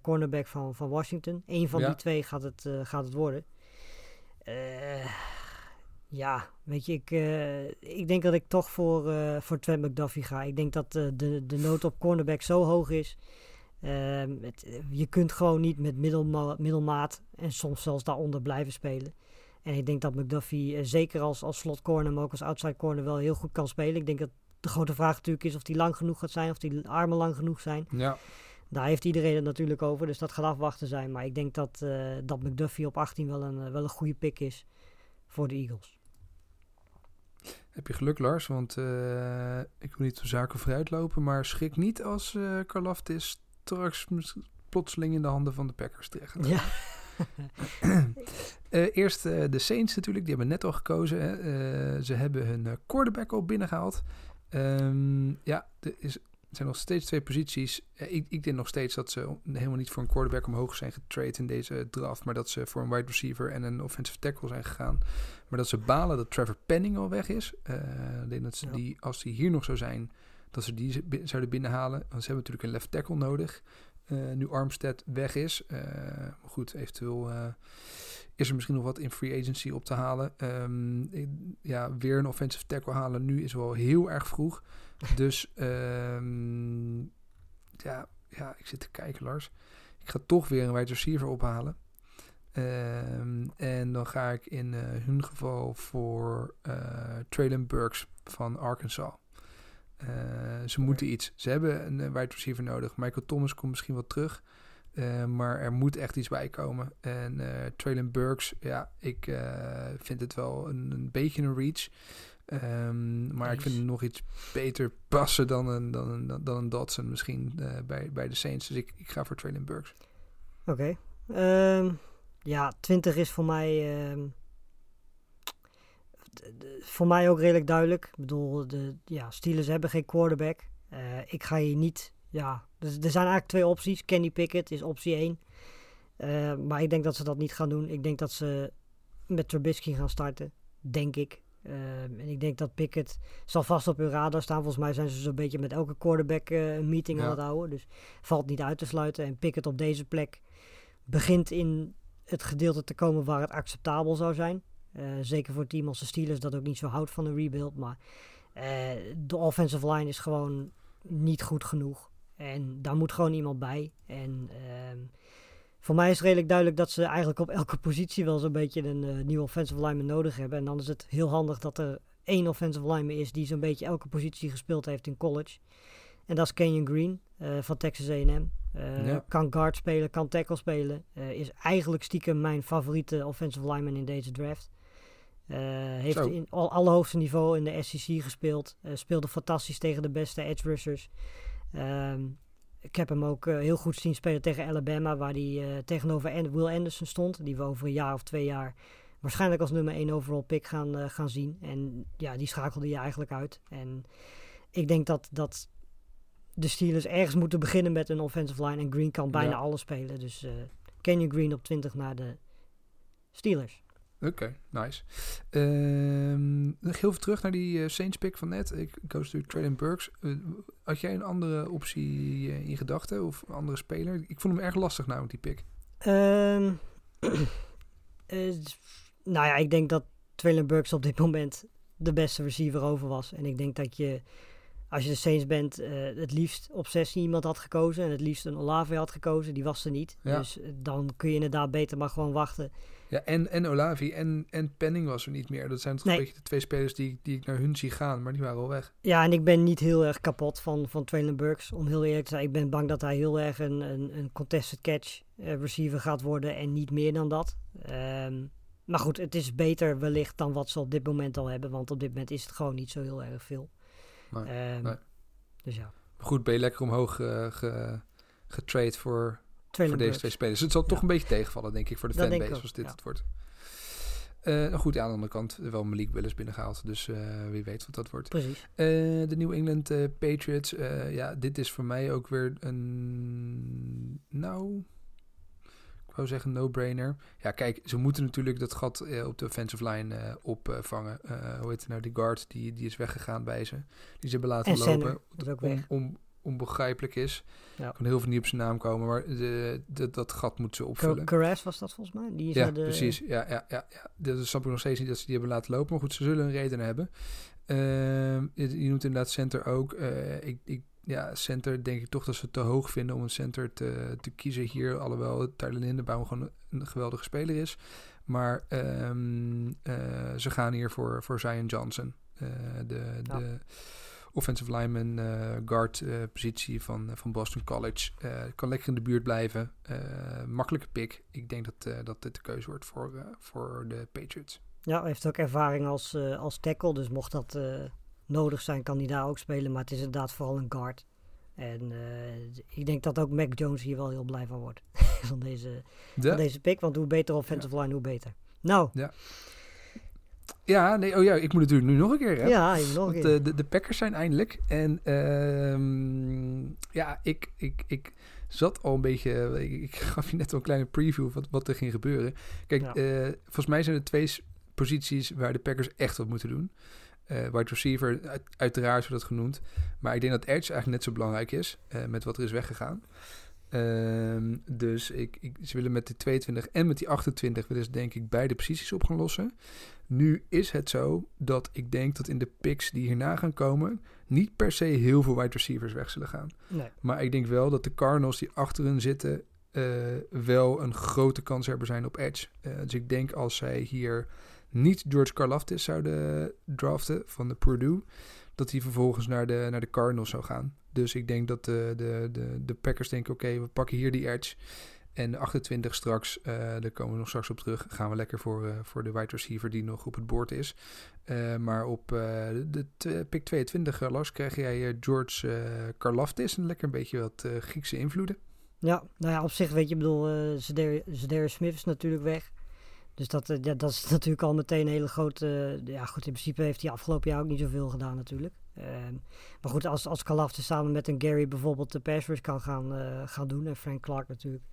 cornerback van, van Washington. Eén van Ja. die twee gaat het, gaat het worden. Eh, ja, weet je, ik, eh, ik denk dat ik toch voor, eh, voor Trent McDuffie ga. Ik denk dat eh, de, de nood op cornerback zo hoog is. Ehm, het, eh, je kunt gewoon niet met middelma middelmaat en soms zelfs daaronder blijven spelen. En ik denk dat McDuffie zeker als, als slot corner, maar ook als outside corner wel heel goed kan spelen. Ik denk dat de grote vraag natuurlijk is of hij lang genoeg gaat zijn, of die armen lang genoeg zijn. Ja, Daar heeft iedereen het natuurlijk over, dus dat gaat afwachten zijn. Maar ik denk dat, dat McDuffie op 18 wel een, wel een goede pick is voor de Eagles. Heb je geluk, Lars. Want eh, ik wil niet de zaken vooruit lopen. Maar schrik niet als eh Karlaftis straks plotseling in de handen van de Packers terecht gaat. Ja. Eh, eerst de Saints natuurlijk, die hebben net al gekozen. Hè. Ze hebben hun quarterback al binnengehaald. Ehm, ja, er, is, er zijn nog steeds twee posities. Eh, ik, ik denk nog steeds dat ze helemaal niet voor een quarterback omhoog zijn getrade in deze draft. Maar dat ze voor een wide receiver en een offensive tackle zijn gegaan. Maar dat ze balen dat Trevor Penning al weg is. Eh, ik denk dat ze Ja. die, als die hier nog zou zijn, dat ze die zouden binnenhalen. Want ze hebben natuurlijk een left tackle nodig. Eh, nu Armstead weg is. Eh, maar goed, eventueel eh, is er misschien nog wat in free agency op te halen. Ehm, ik- ja, weer een offensive tackle halen nu is wel heel erg vroeg. Dus ehm, ja, ja, ik zit te kijken, Lars. Ik ga toch weer een wide receiver ophalen. Ehm, en dan ga ik in eh, hun geval voor uh, Traylon Burks van Arkansas. Eh, ze moeten iets. Ze hebben een wide receiver nodig. Michael Thomas komt misschien wel terug. Maar er moet echt iets bij komen. En eh Traylon Burks, ja, ik vind het wel een, een beetje een reach. Ehm, maar ik vind hem nog iets beter passen dan een, dan een, dan, een Dodson misschien eh, bij, bij de Saints. Dus ik, ik ga voor Traylon Burks. Oké. Ehm, ja, 20 is voor mij. ehm, voor mij ook redelijk duidelijk. Ik bedoel, de ja, Steelers hebben geen quarterback. Eh, ik ga hier niet. Ja, dus er zijn eigenlijk twee opties. Kenny Pickett is optie 1. Eh, maar ik denk dat ze dat niet gaan doen. Ik denk dat ze met Trubisky gaan starten. Denk ik. Ehm, en ik denk dat Pickett zal vast op hun radar staan. Volgens mij zijn ze zo'n beetje met elke quarterback eh, een meeting aan het houden. Dus valt niet uit te sluiten. En Pickett op deze plek begint in het gedeelte te komen waar het acceptabel zou zijn. Eh, zeker voor het team als de Steelers dat ook niet zo houdt van een rebuild. Maar eh, de offensive line is gewoon niet goed genoeg. En daar moet gewoon iemand bij. En ehm, voor mij is het redelijk duidelijk dat ze eigenlijk op elke positie wel zo'n beetje een eh, nieuwe offensive lineman nodig hebben. En dan is het heel handig dat er één offensive lineman is die zo'n beetje elke positie gespeeld heeft in college. En dat is Kenyon Green eh, van Texas A&M. Eh, Ja. Kan guard spelen, kan tackle spelen. Is eigenlijk stiekem mijn favoriete offensive lineman in deze draft. Heeft Zo. in al, allerhoogste niveau in de SEC gespeeld. Speelde fantastisch tegen de beste edge rushers. Ehm, ik heb hem ook eh, heel goed zien spelen tegen Alabama, waar hij eh, tegenover Will Anderson stond. Die we over een jaar of twee jaar waarschijnlijk als nummer 1 overall pick gaan, eh, gaan zien. En ja, die schakelde je eigenlijk uit. En ik denk dat, dat de Steelers ergens moeten beginnen met een offensive line. En Green kan bijna Ja. alles spelen. Dus Kenyon Green op 20 naar de Steelers. Oké, nice. Nog heel veel terug naar die eh, Saints pick van net. Ik koos natuurlijk Traylon Burks. Eh, had jij een andere optie eh, in gedachten of een andere speler? Ik vond hem erg lastig namelijk, die pick. Ehm, eh, nou ja, ik denk dat Traylon Burks op dit moment de beste receiver over was. En ik denk dat je, als je de Saints bent, het liefst op 16 iemand had gekozen. En het liefst een Olave had gekozen. Die was er niet. Ja. Dus dan kun je inderdaad beter maar gewoon wachten. Ja, en, en Olavi en, en Penning was er niet meer. Dat zijn toch Nee. een beetje de twee spelers die, die ik naar hun zie gaan, maar die waren al weg. Ja, en ik ben niet heel erg kapot van, van Traylon Burks. Om heel eerlijk te zijn, ik ben bang dat hij heel erg een, een, een contested catch eh, receiver gaat worden. En niet meer dan dat. Ehm, maar goed, het is beter wellicht dan wat ze op dit moment al hebben. Want op dit moment is het gewoon niet zo heel erg veel. Nee, Ehm, nee. Dus ja, goed, ben je lekker omhoog ge, getrade voor, voor deze twee spelers. Het zal toch een beetje tegenvallen, denk ik, voor de Dat fanbase als dit ja. het wordt. Eh, goed, ja, aan de andere kant wel Malik Willis binnengehaald. Dus eh, wie weet wat dat wordt. Precies. Eh, de New England Patriots. ja, dit is voor mij ook weer een... Nou... Ik wou zeggen no-brainer. Ja, kijk, ze moeten natuurlijk dat gat op de offensive line opvangen. Hoe heet het nou? Die guard, die, die is weggegaan bij ze. Die ze hebben laten En lopen. is onbegrijpelijk is. Ja. kan heel veel niet op zijn naam komen, maar de, de- dat gat moeten ze opvullen. Carras was dat volgens mij? Die is Ja, de, precies. Ja, ja, ja, ja. Dat snap ik nog steeds niet dat ze die hebben laten lopen. Maar goed, ze zullen een reden hebben. Ehm, je, je noemt inderdaad center ook. Eh, ik, ik, ja, center denk ik toch dat ze het te hoog vinden om een center te, te kiezen hier. Alhoewel Tyler Lindenbaum gewoon een geweldige speler is. Maar ehm, eh, ze gaan hier voor, voor Zion Johnson. Eh, de, Ja. Offensive lineman eh, guard eh, positie van, van Boston College. Eh, kan lekker in de buurt blijven. Eh, makkelijke pick. Ik denk dat, eh, dat dit de keuze wordt voor, eh, voor de Patriots. Ja, hij heeft ook ervaring als, eh, als tackle. Dus mocht dat eh, nodig zijn, kan hij daar ook spelen. Maar het is inderdaad vooral een guard. En eh, ik denk dat ook Mac Jones hier wel heel blij van wordt. van, deze, van De, deze pick. Want hoe beter offensive line, hoe beter. Nou, ja, nee, oh ja, ik moet natuurlijk nu nog een keer. Hè? ja, nog een Want keer. eh, de, de Packers zijn eindelijk. En ehm, ja, ik, ik, ik zat al een beetje. Ik, ik gaf je net al een kleine preview van wat er ging gebeuren. Kijk, Ja. eh, volgens mij zijn er twee posities waar de Packers echt wat moeten doen. Eh wide receiver, uit- uiteraard wordt dat genoemd. Maar ik denk dat edge eigenlijk net zo belangrijk is. eh, met wat er is weggegaan. Ehm, dus ik, ik, ze willen met de 22 en met die 28 willen ze denk ik beide posities op gaan lossen. Nu is het zo dat ik denk dat in de picks die hierna gaan komen... niet per se heel veel wide receivers weg zullen gaan. nee. Maar ik denk wel dat de Cardinals die achter hun zitten... eh, wel een grote kans hebben zijn op edge. Eh, dus ik denk als zij hier niet George Karlaftis zouden draften van de Purdue... dat hij vervolgens naar de, naar de Cardinals zou gaan. Dus ik denk dat de, de, de, de Packers denken... oké, we pakken hier die edge... En de 28 straks, eh, daar komen we nog straks op terug, gaan we lekker voor, eh, voor de wide receiver die nog op het bord is. Eh, maar op de, pick 22, eh, Lars, krijg jij George Karlaftis. En lekker een beetje wat Griekse invloeden. Ja, nou ja, op zich weet je, ik bedoel, Zadarius Smith is natuurlijk weg. Dus dat, dat is natuurlijk al meteen een hele grote... ja goed, in principe heeft hij afgelopen jaar ook niet zoveel gedaan natuurlijk. Ehm, maar goed, als, als Kalafte samen met een Gary bijvoorbeeld de pass rush kan gaan, eh, gaan doen, en Frank Clark natuurlijk,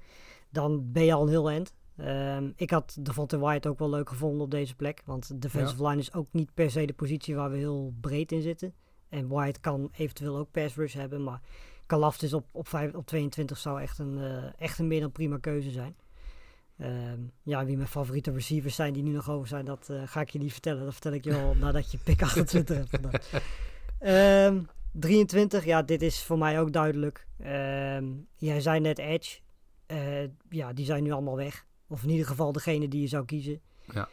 dan ben je al een heel eind. Ehm, ik had Devontae White ook wel leuk gevonden op deze plek. Want de defensive line is ook niet per se de positie waar we heel breed in zitten. En White kan eventueel ook pass rush hebben, maar Kalaftis op, op, vijf, op 22 zou echt een, eh, echt een meer dan prima keuze zijn. Ehm, ja, wie mijn favoriete receivers zijn die nu nog over zijn, dat eh, ga ik je niet vertellen. Dat vertel ik je wel nadat je pick 28 hebt gedaan. Ehm 23, ja, dit is voor mij ook duidelijk. Ehm, jij zei net Edge. Eh, ja, die zijn nu allemaal weg. Of in ieder geval degene die je zou kiezen. Ja.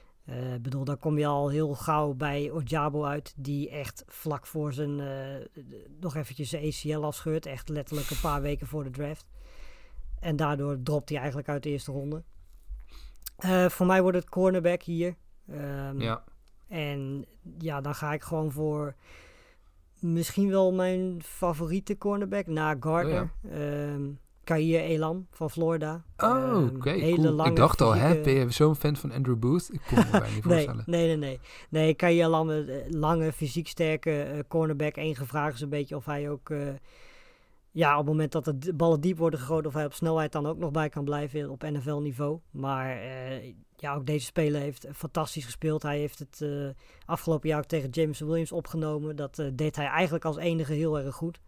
Ik bedoel, daar kom je al heel gauw bij Ojabo uit, die echt vlak voor zijn, eh, nog eventjes zijn ACL afscheurt. Echt letterlijk een paar weken voor de draft. En daardoor dropt hij eigenlijk uit de eerste ronde. Voor mij wordt het cornerback hier. Ehm, Ja, En ja, dan ga ik gewoon voor misschien wel mijn favoriete cornerback na Gardner. Ehm Kair Elam van Florida. Oh, Ehm, oké, cool. Ik dacht al, hè, ben je zo'n fan van Andrew Booth? Ik kon me bijna niet Nee, voorstellen. nee, nee, nee. Nee, Kair Elam, eh, lange, fysiek sterke eh, cornerback. Eén gevraagd is een beetje of hij ook... ja, op het moment dat de ballen diep worden gegooid, of hij op snelheid dan ook nog bij kan blijven op NFL-niveau. Maar eh, ja, ook deze speler heeft fantastisch gespeeld. Hij heeft het eh, afgelopen jaar ook tegen James Williams opgenomen. Dat eh, deed hij eigenlijk als enige heel erg goed.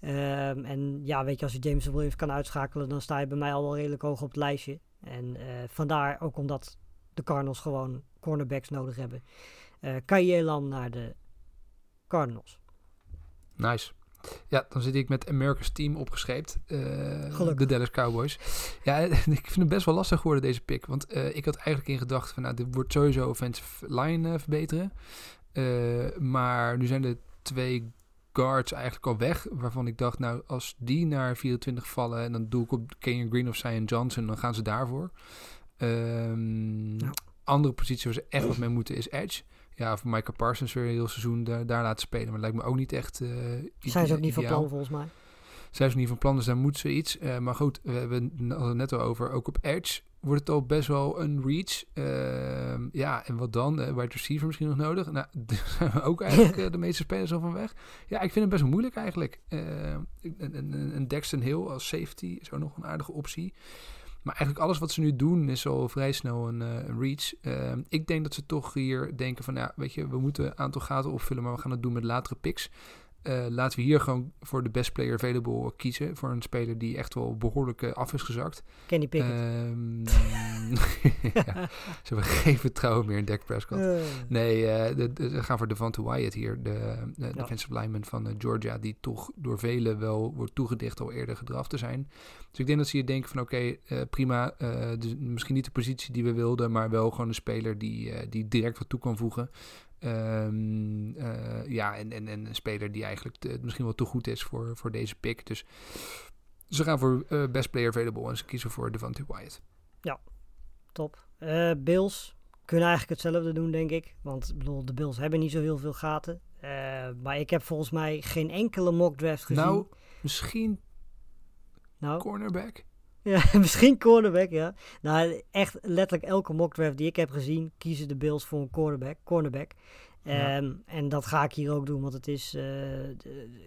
Ehm, en ja, weet je, als je James Williams kan uitschakelen, dan sta je bij mij al wel redelijk hoog op het lijstje. En vandaar ook omdat de Cardinals gewoon cornerbacks nodig hebben. je Elam naar de Cardinals. Nice. Ja, dan zit ik met America's Team opgescheept. eh, Gelukkig. de Dallas Cowboys. Ja, ik vind het best wel lastig geworden, deze pick. Want eh, ik had eigenlijk in gedachten van, nou, dit wordt sowieso offensive line eh, verbeteren. Eh, maar nu zijn de twee guards eigenlijk al weg. Waarvan ik dacht, nou, als die naar 24 vallen... en dan doe ik op Kenyon Green of Zion Johnson, dan gaan ze daarvoor. Ehm. Andere positie waar ze echt wat mee moeten is edge. Ja, voor Micah Parsons weer een heel seizoen daar, daar laten spelen. Maar dat lijkt me ook niet echt... eh, Zijn ze ook niet van plan volgens mij. Zijn ze niet van plan, dus daar moeten ze iets. Eh, maar goed, we hebben het net al over. Ook op Edge wordt het al best wel een reach. Ehm, ja, en wat dan? Uh, wide receiver misschien nog nodig? Nou, daar zijn we ook eigenlijk de meeste spelers al van weg. Ja, ik vind het best wel moeilijk eigenlijk. Eh, een, een, een Dexton Hill als safety is ook nog een aardige optie. Maar eigenlijk alles wat ze nu doen is al vrij snel een, eh, reach. Ehm, ik denk dat ze toch hier denken van... Ja, weet je, we moeten een aantal gaten opvullen... maar we gaan het doen met latere picks. Eh, laten we hier gewoon voor de best player available kiezen. Voor een speler die echt wel behoorlijk eh, af is gezakt. Kenny Pickett. Ehm, ja, ze hebben geen vertrouwen meer in Dak Prescott. Eh, Nee, de, de- ze gaan voor Devante Wyatt hier. De, de Ja. defensive lineman van Georgia. Die toch door velen wel wordt toegedicht al eerder gedraft te zijn. Dus ik denk dat ze hier denken van oké, prima. dus misschien niet de positie die we wilden. Maar wel gewoon een speler die, die direct wat toe kan voegen. Ehm, eh, ja, en, en, en een speler die eigenlijk te- misschien wel te goed is voor, voor deze pick. Dus ze gaan voor eh, best player available en ze kiezen voor Devante Wyatt. top. Eh, Bills kunnen eigenlijk hetzelfde doen, denk ik. Want ik bedoel, de Bills hebben niet zo heel veel gaten. Maar ik heb volgens mij geen enkele mock draft gezien. Nou, misschien nou cornerback. Ja, misschien cornerback, ja. Nou, echt letterlijk elke mock draft die ik heb gezien, kiezen de Bills voor een cornerback. cornerback. Ja. Ehm, En dat ga ik hier ook doen, want het is eh,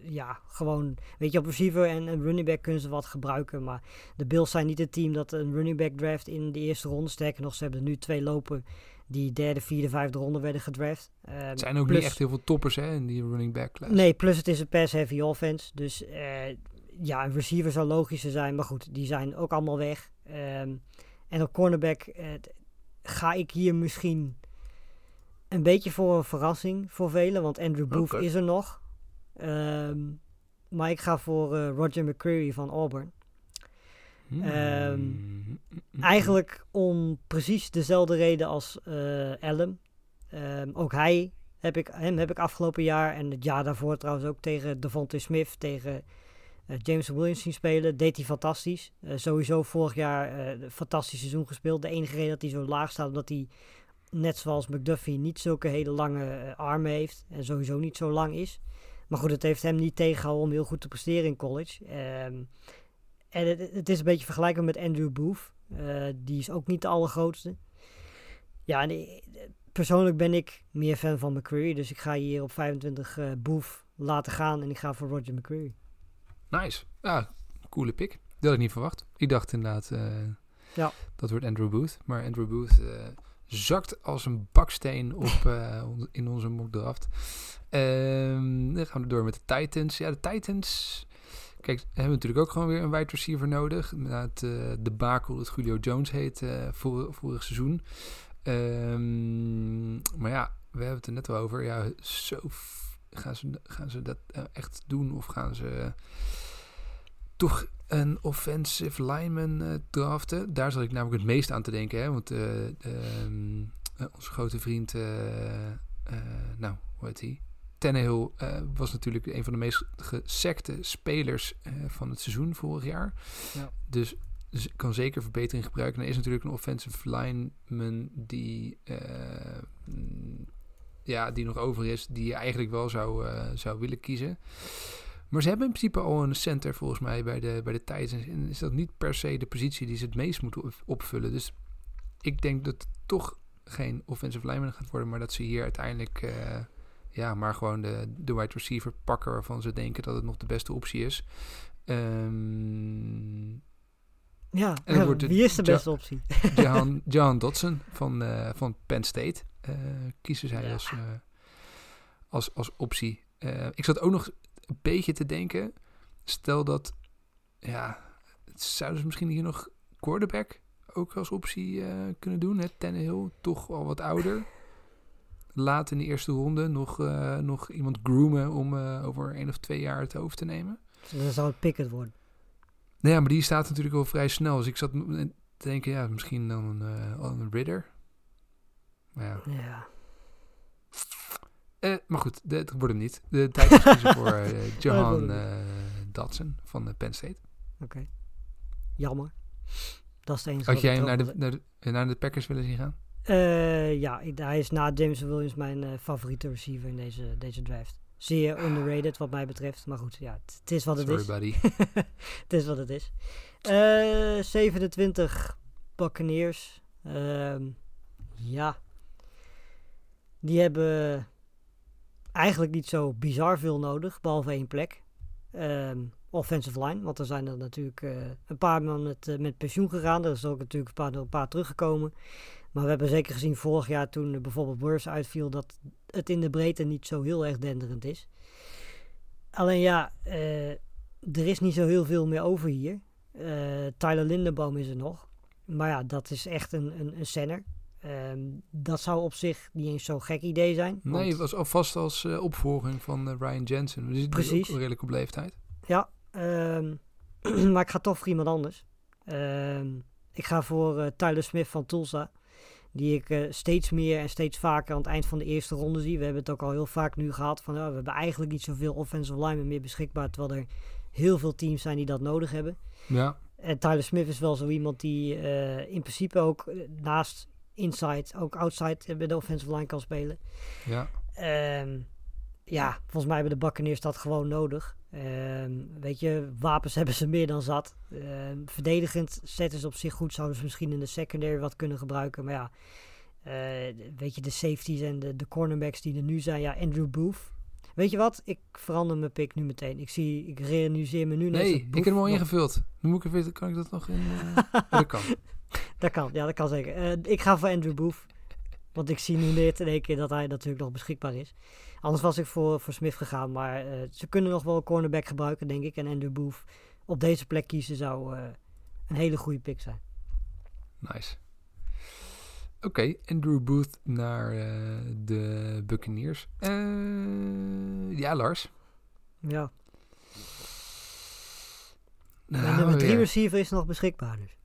ja, gewoon, weet je, op receiver en een running back kunnen ze wat gebruiken. Maar de Bills zijn niet het team dat een running back draft in de eerste ronde. Sterker nog, ze hebben er nu twee lopen die derde, vierde, vijfde ronde werden gedraft. Ehm, Het zijn ook plus- niet echt heel veel toppers hè, in die running back class. Nee, plus het is een pass-heavy offense. Dus eh, ja, een receiver zou logischer zijn. Maar goed, die zijn ook allemaal weg. Ehm, en op cornerback eh, ga ik hier misschien een beetje voor een verrassing voor velen. Want Andrew Booth is er nog. Ehm, maar ik ga voor eh, Roger McCreary van Auburn. Hmm. Ehm, Eigenlijk om precies dezelfde reden als eh Allen. Ook hij heb ik, hem heb ik afgelopen jaar en het jaar daarvoor trouwens ook tegen Devontae Smith, tegen James Williams zien spelen. Deed hij fantastisch. Eh, sowieso vorig jaar eh, een fantastisch seizoen gespeeld. De enige reden dat hij zo laag staat, omdat hij net zoals McDuffie niet zulke hele lange eh, armen heeft. En sowieso niet zo lang is. Maar goed, het heeft hem niet tegengehouden om heel goed te presteren in college. Ehm, en het, het is een beetje vergelijkbaar met Andrew Booth. Eh, die is ook niet de allergrootste. Ja, en persoonlijk ben ik meer fan van McCreary. Dus ik ga hier op 25 eh Booth laten gaan. En ik ga voor Roger McCreary. Nice. Ja, coole pick. Dat had ik niet verwacht. Ik dacht inderdaad, eh, Ja. dat wordt Andrew Booth. Maar Andrew Booth eh, zakt als een baksteen op, eh, in onze mock draft. Ehm, dan gaan we door met de Titans. Ja, de Titans... Kijk, hebben natuurlijk ook gewoon weer een wide receiver nodig. Na het debakel dat Julio Jones heet vor, vorig seizoen. Ehm, maar ja, we hebben het er net al over. Ja, zo gaan ze, gaan ze dat echt doen? Of gaan ze toch een offensive lineman uh, draften? Daar zat ik namelijk het meest aan te denken. Hè? Want uh, um, onze grote vriend, nou, hoe heet hij? Tannehill was natuurlijk een van de meest gesekte spelers van het seizoen vorig jaar. Ja. Dus kan zeker verbetering gebruiken. Er is natuurlijk een offensive lineman die, uh, ja, die nog over is, die je eigenlijk wel zou, uh, zou willen kiezen. Maar ze hebben in principe al een center volgens mij bij de, bij de Titans. En is dat niet per se de positie die ze het meest moeten opvullen. Dus ik denk dat het toch geen offensive lineman gaat worden, maar dat ze hier uiteindelijk uh, ja, maar gewoon de, de wide receiver pakken waarvan ze denken dat het nog de beste optie is. Ehm Ja, En wordt wie is de Ja- beste optie? Jahan, Jahan Dodson van, eh, van Penn State eh kiezen zij Ja. als, eh, als, als optie. Eh, ik zat ook nog een beetje te denken. Stel dat, ja, zouden ze misschien hier nog quarterback ook als optie eh, kunnen doen? Hè? Tannehill, toch al wat ouder. Laat in de eerste ronde nog, eh, nog iemand groomen om eh, over één of twee jaar het hoofd te nemen. Dan zou het Pickett worden. Nou ja, maar die staat natuurlijk wel vrij snel. Dus ik zat te denken, ja, misschien dan een, al een Ridder. Maar ja. Ja. Eh, maar goed, de- het wordt hem niet. De tijd is kiezen voor eh, wordt Johan hem eh Dodson van de Penn State. Oké. Jammer. Dat is het enige Had jij hem naar de, naar, de, naar de Packers willen zien gaan? Ja, ik- hij is na Jameson Williams mijn favoriete receiver in deze, deze draft. Zeer underrated wat mij betreft. Maar goed, ja, het, is wat het Sorry, is. buddy. het is wat het is. Eh 27 Buccaneers. Ehm, ja. Die hebben eigenlijk niet zo bizar veel nodig, behalve één plek. Ehm, offensive line, want er zijn er natuurlijk eh, een paar man met, eh, met pensioen gegaan. Er is ook natuurlijk een paar, een paar teruggekomen. Maar we hebben zeker gezien vorig jaar toen bijvoorbeeld Burst uitviel... dat het in de breedte niet zo heel erg denderend is. Alleen ja, eh, er is niet zo heel veel meer over hier. Tyler Lindenboom is er nog. Maar ja, dat is echt een, een, een center. Ehm, dat zou op zich niet eens zo'n gek idee zijn. Nee, want- het was alvast als eh, opvolging van eh, Ryan Jensen. Zitten Precies. ook redelijk op leeftijd. Ja, ehm, maar ik ga toch voor iemand anders. Ehm, ik ga voor eh, Tyler Smith van Tulsa. Die ik steeds meer en steeds vaker aan het eind van de eerste ronde zie. We hebben het ook al heel vaak nu gehad. Van, ja, we hebben eigenlijk niet zoveel offensive linemen meer beschikbaar. Terwijl er heel veel teams zijn die dat nodig hebben. Ja, En Tyler Smith is wel zo iemand die in principe ook naast inside, ook outside eh, bij de offensive line kan spelen. ja. Ehm, ja, volgens mij hebben de Buccaneers dat gewoon nodig. Ehm, weet je, wapens hebben ze meer dan zat. Ehm, verdedigend zetten ze op zich goed. Zouden ze misschien in de secondary wat kunnen gebruiken. Maar ja, eh, weet je, de safeties en de, de cornerbacks die er nu zijn. Ja, Andrew Booth. Weet je wat? Ik verander mijn pick nu meteen. Ik zie, ik realiseer me nu Nee, ik heb hem al ingevuld. Nu moet ik even, kan ik dat nog in... ja, dat kan. Dat kan, ja, dat kan zeker. Eh, ik ga voor Andrew Booth. Want ik zie nu net in één keer dat hij natuurlijk nog beschikbaar is. Anders was ik voor, voor Smith gegaan. Maar eh, ze kunnen nog wel een cornerback gebruiken, denk ik. En Andrew Booth op deze plek kiezen zou eh, een hele goede pick zijn. Nice. Oké, Andrew Booth naar de Buccaneers. Ja, Lars. Ja. Nou, en nummer drie receiver is nog beschikbaar dus.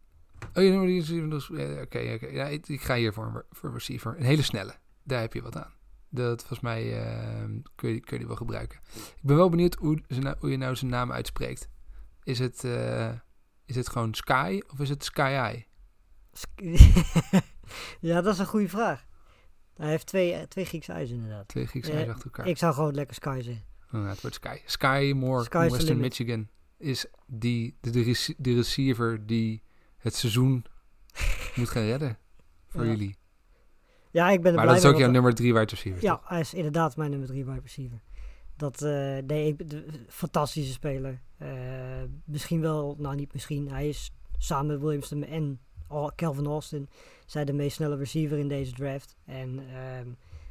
Oh, je nummer receiver. dus- Oké, oké. Ja, ik, ik ga hier voor een, voor een receiver. Een hele snelle. Daar heb je wat aan. Dat volgens mij eh, kun, je, kun je die wel gebruiken. Ik ben wel benieuwd hoe, nou- hoe je nou zijn naam uitspreekt. Is het, eh, is het gewoon Sky of is het Sky Eye? Ja, dat is een goede vraag. Hij heeft twee, eh, twee Griekse ijs inderdaad. Twee Griekse Eh, achter elkaar. Ik zou gewoon lekker Sky zeggen. Oh, ja, het wordt Sky. Sky Moore, Western. Michigan, is die, de, de, de receiver die het seizoen moet gaan redden voor Ja. jullie. Ja, ik ben er Maar blij dat is ook jouw nummer drie wide receiver. Ja, toch? hij is inderdaad mijn nummer drie wide receiver. Dat, eh, nee, ik, de, fantastische speler. Eh, misschien wel, nou niet misschien, hij is samen met Williamson en Al- Calvin Austin zijn de meest snelle receiver in deze draft. En ehm,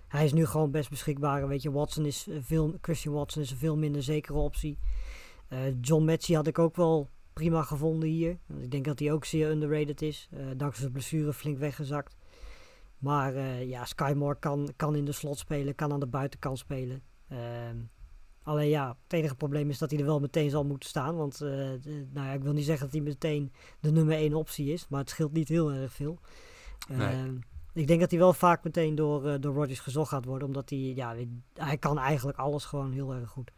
hij is nu gewoon best beschikbaar. Weet je, Watson is veel, Christian Watson is een veel minder zekere optie. Eh, John Metchie had ik ook wel prima gevonden hier. Ik denk dat hij ook zeer underrated is. eh, dankzij zijn blessure flink weggezakt. Maar eh, ja, Sky Moore kan, kan in de slot spelen, kan aan de buitenkant spelen. Ehm, alleen ja, het enige probleem is dat hij er wel meteen zal moeten staan. Want eh, nou ja, ik wil niet zeggen dat hij meteen de nummer één optie is, maar het scheelt niet heel erg veel. Nee. Ehm, ik denk dat hij wel vaak meteen door, door Rodgers gezocht gaat worden, omdat hij, ja, hij kan eigenlijk alles gewoon heel erg goed.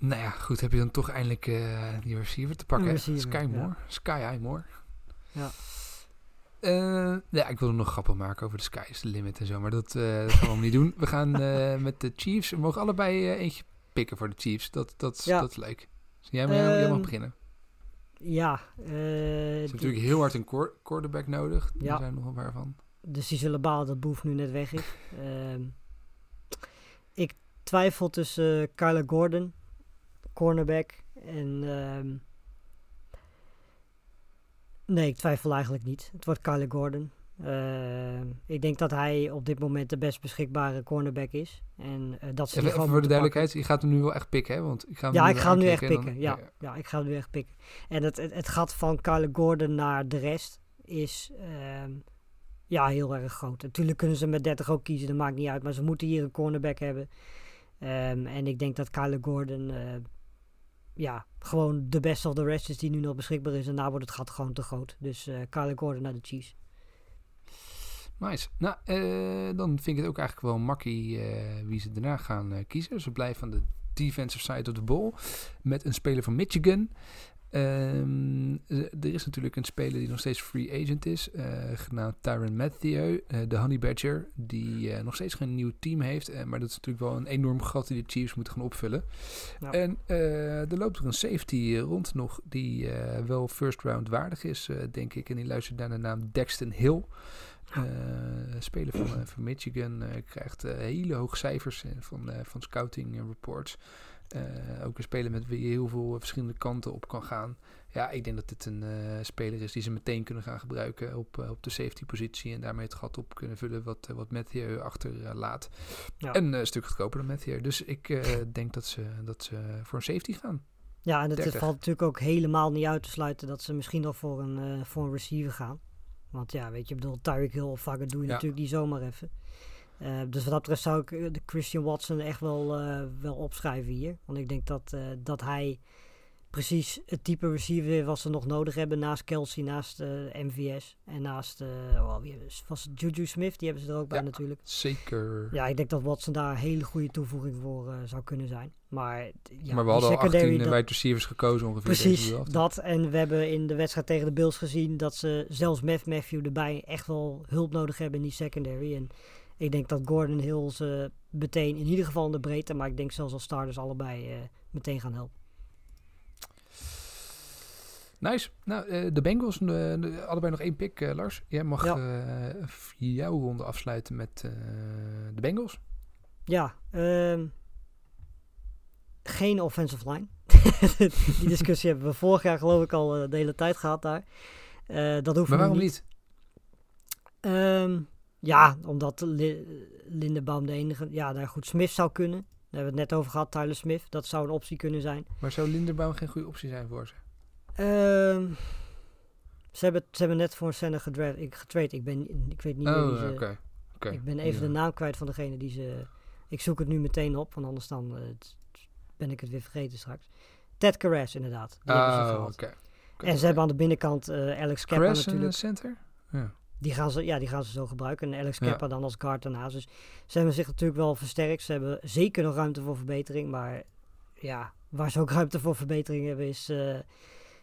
Nou ja, goed. Heb je dan toch eindelijk eh, die receiver te pakken? Receiver, Sky ja. Moore. Sky Eye Moore. Ja. Eh, ja, ik wilde nog grappen maken over de sky is the limit en zo, maar dat, eh, dat gaan we niet doen. We gaan eh, met de Chiefs. We mogen allebei eh, eentje pikken voor de Chiefs. Dat, dat, Ja. dat is leuk. Dus jij, mag- jij mag Ehm, beginnen. Ja, eh, Ze hebben die- natuurlijk heel hard een quar- quarterback nodig. Ja. Daar zijn er nog een paar van. Dus die zullen balen dat Boef nu net weg is. Ehm, ik twijfel tussen uh, Kyler Gordon cornerback. En ehm, nee, ik twijfel eigenlijk niet. Het wordt Kyler Gordon. Ehm, ik denk dat hij op dit moment de best beschikbare cornerback is. En eh, dat ze Even, voor de duidelijkheid, je gaat hem nu wel echt pikken, hè? Want ik ga hem ja, nu ik ga hem nu echt pikken. dan- Ja, ja, ik ga hem nu echt pikken. En het, het, het gat van Kyler Gordon naar de rest is ehm, ja, heel erg groot. Natuurlijk kunnen ze met 30 ook kiezen, dat maakt niet uit. Maar ze moeten hier een cornerback hebben. En ik denk dat Kyler Gordon eh, ja, gewoon de best of the rest is die nu nog beschikbaar is. En daar wordt het gat gewoon te groot. Dus eh Kyler Gordon naar de Chiefs. Nice. Nou, eh, dan vind ik het ook eigenlijk wel makkie eh, wie ze daarna gaan eh, kiezen. Ze blijven aan de defensive side of the ball met een speler van Michigan. Ehm, eh, er is natuurlijk een speler die nog steeds free agent is, eh, genaamd Tyron Matthew, eh, de Honey Badger, die eh, nog steeds geen nieuw team heeft. maar dat is natuurlijk wel een enorm gat die de Chiefs moeten gaan opvullen. Ja. En er loopt er een safety rond nog die wel first round waardig is, denk ik. En die luistert naar de naam Dexton Hill. Speler van, van Michigan krijgt hele hoge cijfers van, van scouting reports. Eh, ook een speler met wie je heel veel eh, verschillende kanten op kan gaan. Ja, ik denk dat dit een eh, speler is die ze meteen kunnen gaan gebruiken op, op de safety positie. En daarmee het gat op kunnen vullen wat, wat Matthew achterlaat. Ja. En een stuk goedkoper dan Matthew. Dus ik denk dat ze, dat ze voor een safety gaan. Ja, en het 30. valt natuurlijk ook helemaal niet uit te sluiten dat ze misschien nog voor een, voor een receiver gaan. Want ja, weet je, ik bedoel, Tyreek Hill of Vaga doe je Ja. natuurlijk niet zomaar even. Eh, dus wat dat betreft zou ik eh, de Christian Watson echt wel, eh, wel opschrijven hier. Want ik denk dat, dat hij precies het type receiver wat ze nog nodig hebben naast Kelsey, naast MVS en naast, oh, wie ze- was het Juju Smith, die hebben ze er ook bij Ja. natuurlijk. Zeker. Ja, ik denk dat Watson daar een hele goede toevoeging voor zou kunnen zijn. Maar, ja, maar we hadden al secondary, 18 dat- wide receivers gekozen ongeveer. Precies, dat. En we hebben in de wedstrijd tegen de Bills gezien dat ze zelfs met Matthew erbij echt wel hulp nodig hebben in die secondary. En ik denk dat Gordon Hill ze meteen, in ieder geval in de breedte, maar ik denk zelfs als starters allebei eh, meteen gaan helpen. Nice. Nou, eh, de Bengals, eh, de- allebei nog één pick, Lars. Jij mag Ja. jouw ronde afsluiten met de Bengals. Ja, ehm, geen offensive line. die discussie hebben we vorig jaar geloof ik al de hele tijd gehad daar. Dat hoeft Maar waarom niet. niet? Ehm, ja, omdat Li Lindenbaum de enige... Ja, nou goed, Smith zou kunnen. Daar hebben we het net over gehad, Tyler Smith. Dat zou een optie kunnen zijn. Maar zou Linderbaum geen goede optie zijn voor ze? Ehm, ze, hebben, ze hebben net voor een center gedraft, ik, getraind. Ik, ben, ik weet niet meer wie Oh, ze... oké. Oké. Ik ben even Ja. de naam kwijt van degene die ze... Ik zoek het nu meteen op, want anders dan eh, ben ik het weer vergeten straks. Ted Carras, inderdaad. Die Oh, gehad. oké. En ze hebben aan de binnenkant eh, Alex eh, natuurlijk. center? Ja. Die gaan, ze, ja, die gaan ze zo gebruiken. En Alex Ja. Kappa dan als guard daarnaast. Dus ze hebben zich natuurlijk wel versterkt. Ze hebben zeker nog ruimte voor verbetering. Maar ja, waar ze ook ruimte voor verbetering hebben is, eh,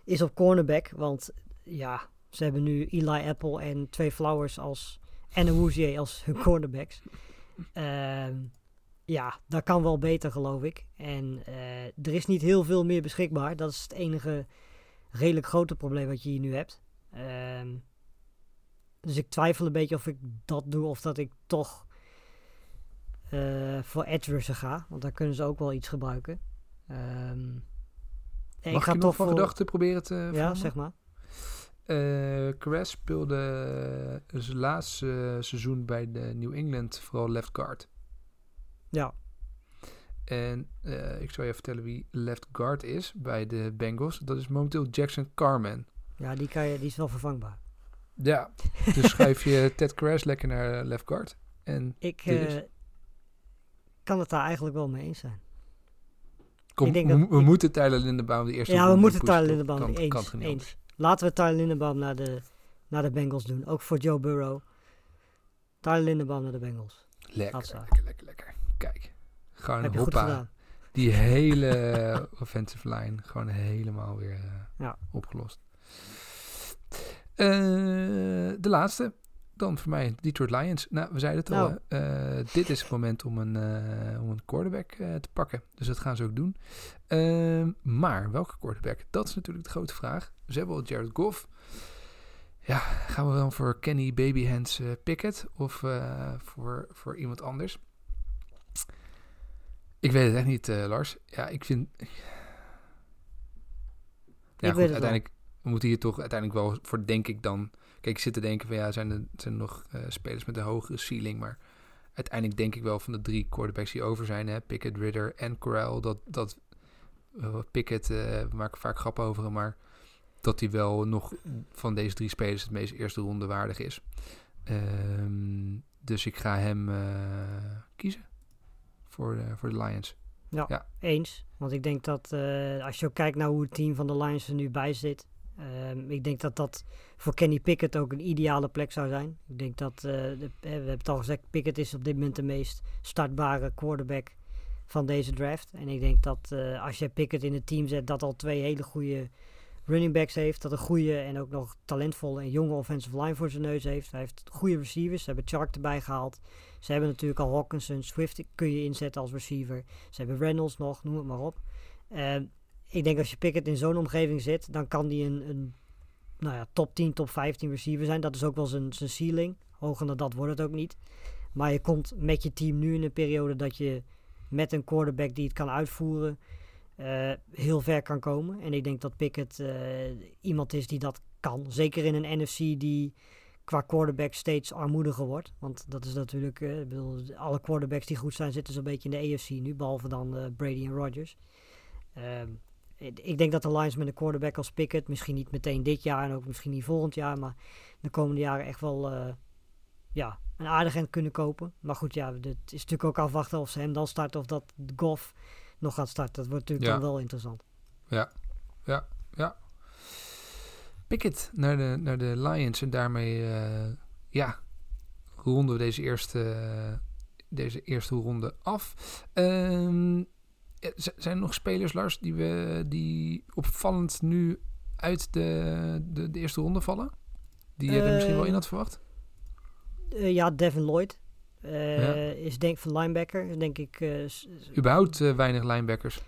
is op cornerback. Want ja, ze hebben nu Eli Apple en twee Flowers als... En een Wouzier als hun cornerbacks. Ehm, ja, dat kan wel beter geloof ik. En eh, er is niet heel veel meer beschikbaar. Dat is het enige redelijk grote probleem wat je hier nu hebt. Ehm, dus ik twijfel een beetje of ik dat doe of dat ik toch eh, voor edge ga. Want daar kunnen ze ook wel iets gebruiken. En Mag ik ga je nog toch van voor... gedachten proberen te Ja, zeg maar. Eh Caress speelde eh, zijn laatste seizoen bij de New England vooral left guard. Ja, En ik zal je vertellen wie left guard is bij de Bengals. Dat is momenteel Jackson Carman. ja die, kan je, die is wel vervangbaar. Ja, dus schuif je Ted Caress lekker naar left guard. En Ik eh, kan het daar eigenlijk wel mee eens zijn. kom, Ik denk we, dat- we moeten Tyler Lindenbaum de eerste Ja, we moeten Tyler? Lindenbaum Kan- eens. Laten we Tyler Lindenbaum naar de, naar de Bengals doen. Ook voor Joe Burrow. Tyler Lindenbaum naar de Bengals. Lekker, lekker, lekker, lekker. Kijk, gewoon hoppa. Die hele offensive line gewoon helemaal weer eh, Ja. opgelost. Eh, de laatste. Dan voor mij Detroit Lions. Nou, we zeiden het al. Nou. Eh, dit is het moment om een, eh, om een quarterback te pakken. Dus dat gaan ze ook doen. Ehm, maar welke quarterback? Dat is natuurlijk de grote vraag. Ze hebben al Jared Goff. Ja, gaan we dan voor Kenny Babyhands Pickett of voor, voor iemand anders? Ik weet het echt niet, Lars. Ja, ik vind... Ja, Ik goed, weet het wel. uiteindelijk we moeten hier toch uiteindelijk wel voor, denk ik dan... Kijk, ik zit te denken van ja, zijn er, zijn er nog eh, spelers met een hogere ceiling, maar uiteindelijk denk ik wel van de drie quarterbacks die over zijn, hè, Pickett, Ridder en Corral, dat, dat eh, Pickett, eh, we maken vaak grappen over hem, maar dat hij wel nog van deze drie spelers het meest eerste ronde waardig is. Ehm, dus ik ga hem kiezen voor, de- voor de Lions. Eens. Want ik denk dat als je ook kijkt naar hoe het team van de Lions er nu bij zit. Ehm, ik denk dat dat voor Kenny Pickett ook een ideale plek zou zijn. Ik denk dat, eh, eh, we hebben het al gezegd, Pickett is op dit moment de meest startbare quarterback van deze draft. En ik denk dat eh, als je Pickett in het team zet, dat al twee hele goede running backs heeft. Dat een goede en ook nog talentvolle en jonge offensive line voor zijn neus heeft. Hij heeft goede receivers. Ze hebben Chark erbij gehaald. Ze hebben natuurlijk al Hawkinson, Swift kun je inzetten als receiver. Ze hebben Reynolds nog, noem het maar op. Ehm, ik denk als je Pickett in zo'n omgeving zit, dan kan die een, een nou ja, top 10, top 15 receiver zijn. Dat is ook wel zijn, zijn ceiling. Hoger dan dat wordt het ook niet. Maar je komt met je team nu in een periode dat je met een quarterback die het kan uitvoeren, eh, heel ver kan komen. En ik denk dat Pickett eh, iemand is die dat kan. Zeker in een NFC die qua quarterback steeds armoediger wordt. Want dat is natuurlijk, eh, ik bedoel, alle quarterbacks die goed zijn zitten zo'n beetje in de AFC nu, behalve dan Brady en Rodgers. Ehm, ik denk dat de Lions met een quarterback als Pickett, misschien niet meteen dit jaar en ook misschien niet volgend jaar, maar de komende jaren echt wel eh, ja, een aardig end kunnen kopen. Maar goed, ja, het is natuurlijk ook afwachten of ze hem dan starten of dat de Goff nog gaat starten. Dat wordt natuurlijk Ja. dan wel interessant. Pickett naar de, naar de Lions. En daarmee, eh, ja, ronden we deze eerste, eh, deze eerste ronde af. Ehm, eh, zijn er nog spelers, Lars, die, we, die opvallend nu uit de, de, de eerste ronde vallen? Die je er misschien wel in had verwacht? Eh, ja, Devin Lloyd eh, Ja. is denk van linebacker, is denk ik. eh, Überhaupt eh, weinig linebackers.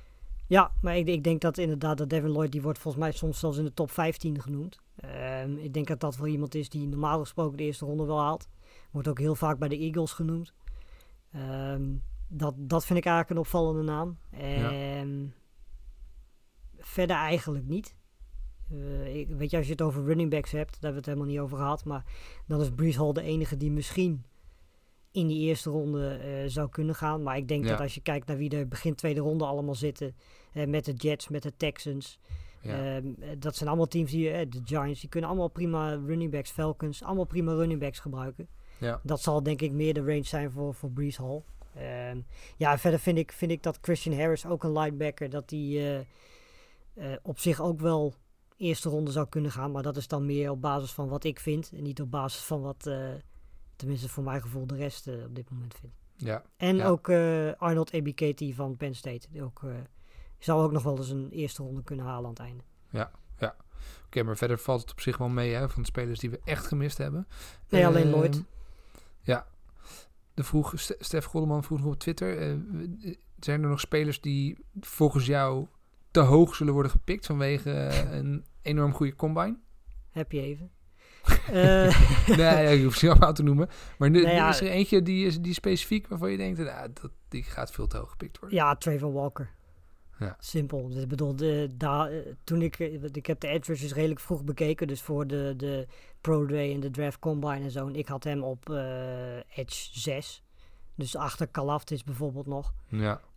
ja, maar ik, ik denk dat inderdaad dat Devin Lloyd, die wordt volgens mij soms zelfs in de top 15 genoemd. Ehm, ik denk dat dat wel iemand is die normaal gesproken de eerste ronde wel haalt. Wordt ook heel vaak bij de Eagles genoemd. Ehm, dat, dat vind ik eigenlijk een opvallende naam. Ehm, Verder eigenlijk niet. Eh, ik, weet je, als je het over running backs hebt, daar hebben we het helemaal niet over gehad. Maar dan is Brees Hall de enige die misschien in die eerste ronde eh, zou kunnen gaan. Maar ik denk Ja. dat als je kijkt naar wie er begin tweede ronde allemaal zitten. eh, met de Jets, met de Texans. Ja. Ehm, eh, dat zijn allemaal teams die, de Giants, die kunnen allemaal prima running backs, Falcons, allemaal prima running backs gebruiken. ja. Dat zal denk ik meer de range zijn voor, voor Brees Hall. Ehm, ja, verder vind ik, vind ik dat Christian Harris, ook een linebacker, dat die eh, eh, op zich ook wel eerste ronde zou kunnen gaan. Maar dat is dan meer op basis van wat ik vind. En niet op basis van wat, eh, tenminste voor mijn gevoel, de rest op dit moment vindt. ja. En Ja. ook Arnold Ebiketie van Penn State. Die ook, zou ook nog wel eens een eerste ronde kunnen halen aan het einde. Oké, maar verder valt het op zich wel mee hè, van de spelers die we echt gemist hebben. Nee, alleen Ehm, Lloyd. Ja. De vroeg, Ste- Stef Golleman vroeg nog op Twitter. eh, w- zijn er nog spelers die volgens jou te hoog zullen worden gepikt vanwege eh, een enorm goede combine? Heb je even. Eh, nee, je hoeft ze niet allemaal te noemen. Maar nu, Nou ja, is er eentje die is die specifiek waarvan je denkt, nou, dat, die gaat veel te hoog gepikt worden. Ja, Trayvon Walker. Ja. Simpel. Dus ik bedoel, de, daar, eh, toen ik, eh, ik heb de rushes redelijk vroeg bekeken, dus voor de, de Pro Day en de Draft Combine en zo. En ik had hem op eh, edge 6. Dus achter Kalaftis bijvoorbeeld nog.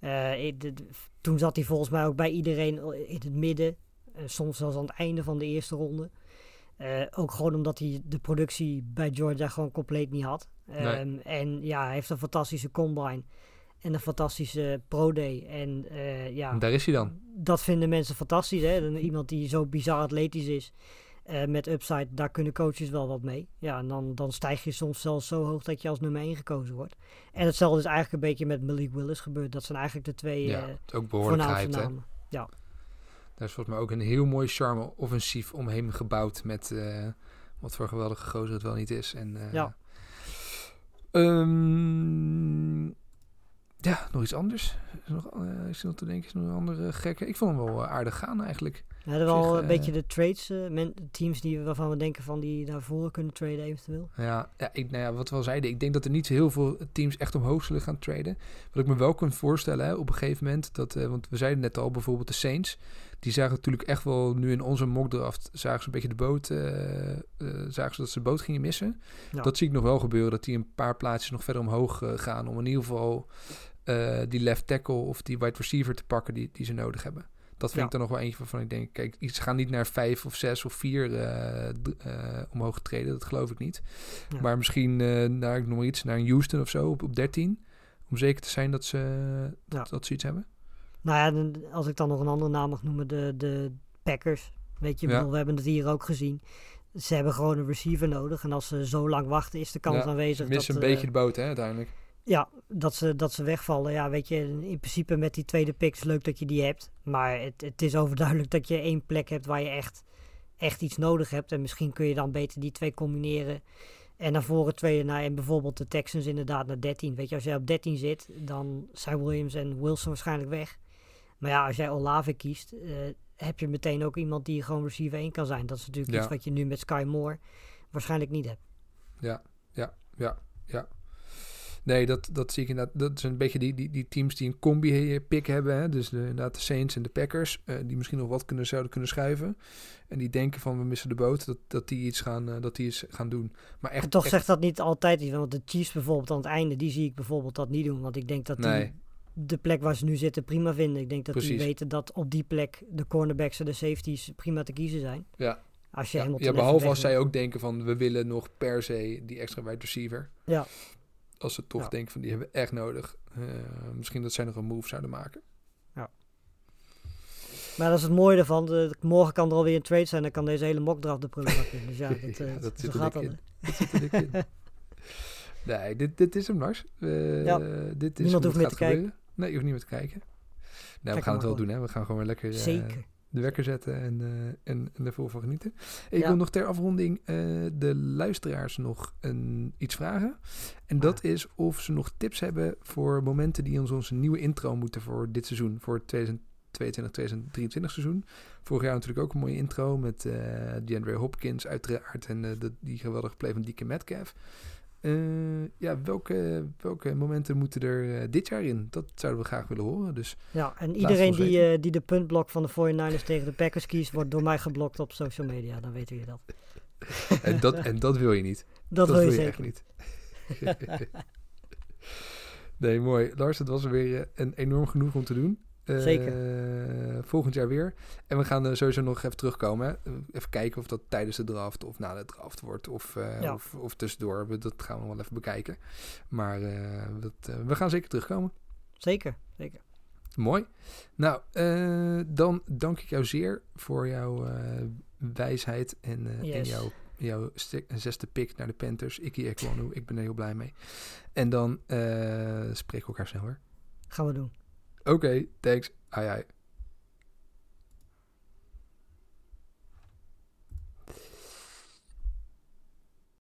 Ja, ik- de- de- toen zat hij volgens mij ook bij iedereen in het midden. eh, soms zelfs aan het einde van de eerste ronde. Ook gewoon omdat hij de productie bij Georgia gewoon compleet niet had. Nee. Ehm, En ja, hij heeft een fantastische combine. En een fantastische pro day. En eh, ja, daar is hij dan. dat vinden mensen fantastisch. Hè? Dan Iemand die zo bizar atletisch is. eh, met upside, daar kunnen coaches wel wat mee. Ja, en dan, dan stijg je soms zelfs zo hoog dat je als nummer 1 gekozen wordt. En hetzelfde is eigenlijk een beetje met Malik Willis gebeurd. Dat zijn eigenlijk de twee Ja, eh, ook behoorlijk hè. namen. Daar is volgens mij ook een heel mooi charme offensief omheen gebouwd met wat voor geweldige gozer het wel niet is. En, Ja. ehm, ja, nog iets anders. Is er nog, eh, is er nog te denken, is er nog een andere gekke? Ik vond hem wel eh, aardig gaan eigenlijk. We hadden wel een eh, beetje de trades, men- teams die, waarvan we denken van die naar voren kunnen traden eventueel. Ja, ja, ik, nou ja, wat we al zeiden, ik denk dat er niet zo heel veel teams echt omhoog zullen gaan traden. Wat ik me wel kan voorstellen hè, op een gegeven moment, dat, want we zeiden net al, bijvoorbeeld de Saints, Die zagen natuurlijk echt wel nu in onze mockdraft... zagen ze een beetje de boot... zagen ze dat ze de boot gingen missen. Ja. Dat zie ik nog wel gebeuren. Dat die een paar plaatsjes nog verder omhoog gaan... om in ieder geval eh, die left tackle of die wide receiver te pakken... die, die ze nodig hebben. Dat vind Ja. ik dan nog wel eentje waarvan ik denk... kijk, ze gaan niet naar vijf of zes of vier d- eh, omhoog treden. Dat geloof ik niet. Ja. Maar misschien naar, ik noem maar iets, naar een Houston of zo op, op 13... om zeker te zijn dat ze, dat, Ja. dat ze iets hebben. Nou ja, als ik dan nog een andere naam mag noemen, de, de Packers. Weet je, bedoel, we hebben het hier ook gezien. Ze hebben gewoon een receiver nodig. En als ze zo lang wachten, is de kans Ja, aanwezig Ze dat, missen een eh, beetje de boot, hè, uiteindelijk. Ja, dat, ze, dat ze wegvallen. Ja, weet je, in principe met die tweede pick is leuk dat je die hebt. Maar het, het is overduidelijk dat je één plek hebt waar je echt, echt iets nodig hebt. En misschien kun je dan beter die twee combineren. En naar voren tweede naar en bijvoorbeeld de Texans inderdaad naar 13. Weet je, als jij op 13 zit, dan zijn Williams en Wilson waarschijnlijk weg. Maar ja, als jij Olave kiest, eh, heb je meteen ook iemand die gewoon receiver 1 kan zijn. Dat is natuurlijk Ja. iets wat je nu met Sky Moore waarschijnlijk niet hebt. Ja, ja, ja, ja. Nee, dat, dat zie ik inderdaad. Dat zijn een beetje die, die, die teams die een combi-pick hebben. Hè? Dus de, inderdaad de Saints en de Packers. eh, die misschien nog wat kunnen, zouden kunnen schuiven. En die denken van we missen de boot. Dat, dat die iets gaan, eh, dat die iets gaan doen. Maar echt. En toch echt- zegt dat niet altijd iets. Want de Chiefs bijvoorbeeld aan het einde, die zie ik bijvoorbeeld dat niet doen. Want ik denk dat die de plek waar ze nu zitten prima vinden. Ik denk dat die Precies. weten dat op die plek de cornerbacks en de safeties prima te kiezen zijn. ja. Als je Ja, behalve als zij ook denken van we willen nog per se die extra wide receiver. Ja. Als ze toch Ja. denken van die hebben we echt nodig. Eh, misschien dat zij nog een move zouden maken. Maar dat is het mooie ervan. De, morgen kan er alweer een trade zijn. Dan kan deze hele mockdraft de prullenbak in. Dus ja, dat, eh, Ja, dat zo zit er gaat dik dat. in. hè. Dat zit er in. Nee, dit, dit is hem, Lars. Eh, Ja. dit is Niemand hoe hoeft meer te kijken. Nee, je hoeft niet meer te kijken. Nee, we Kijk gaan het wel doen, hè. We gaan gewoon weer lekker eh, Zeker. De wekker zetten en, eh, en, en ervoor van genieten. Ik Ja. wil nog ter afronding eh, de luisteraars nog een, iets vragen. En dat Ah. is of ze nog tips hebben voor momenten die ons onze nieuwe intro moeten voor dit seizoen. Voor het 2022, 2023 seizoen. Vorig jaar natuurlijk ook een mooie intro met eh DeAndre Hopkins uiteraard. En de, die geweldige play van Dieke Metcalf. Eh, ja, welke, welke momenten moeten er eh, dit jaar in? Dat zouden we graag willen horen. Dus Ja, en iedereen die, eh, die de puntblok van de 49ers tegen de Packers kiest, wordt door mij geblokt op social media. Dan weten jullie dat. en, dat, en dat wil je niet. Dat, wil je echt zeker. niet. nee, mooi. Lars, het was weer een enorm genoeg om te doen. Eh, Zeker. volgend jaar weer. En we gaan eh, sowieso nog even terugkomen. hè. Eh, Even kijken of dat tijdens de draft of na de draft wordt. Of, eh, Ja. of, of tussendoor. Dat gaan we nog wel even bekijken. Maar eh, dat, eh, we gaan zeker terugkomen. Zeker, zeker. Mooi. Nou, eh, dan dank ik jou zeer voor jouw eh, wijsheid en, eh, en jouw, jouw zesde pick naar de Panthers. Ikkie Ekwonu. Ik ben er heel blij mee. En dan eh spreken we elkaar snel weer. Gaan we doen. Oké, thanks. Ai ai.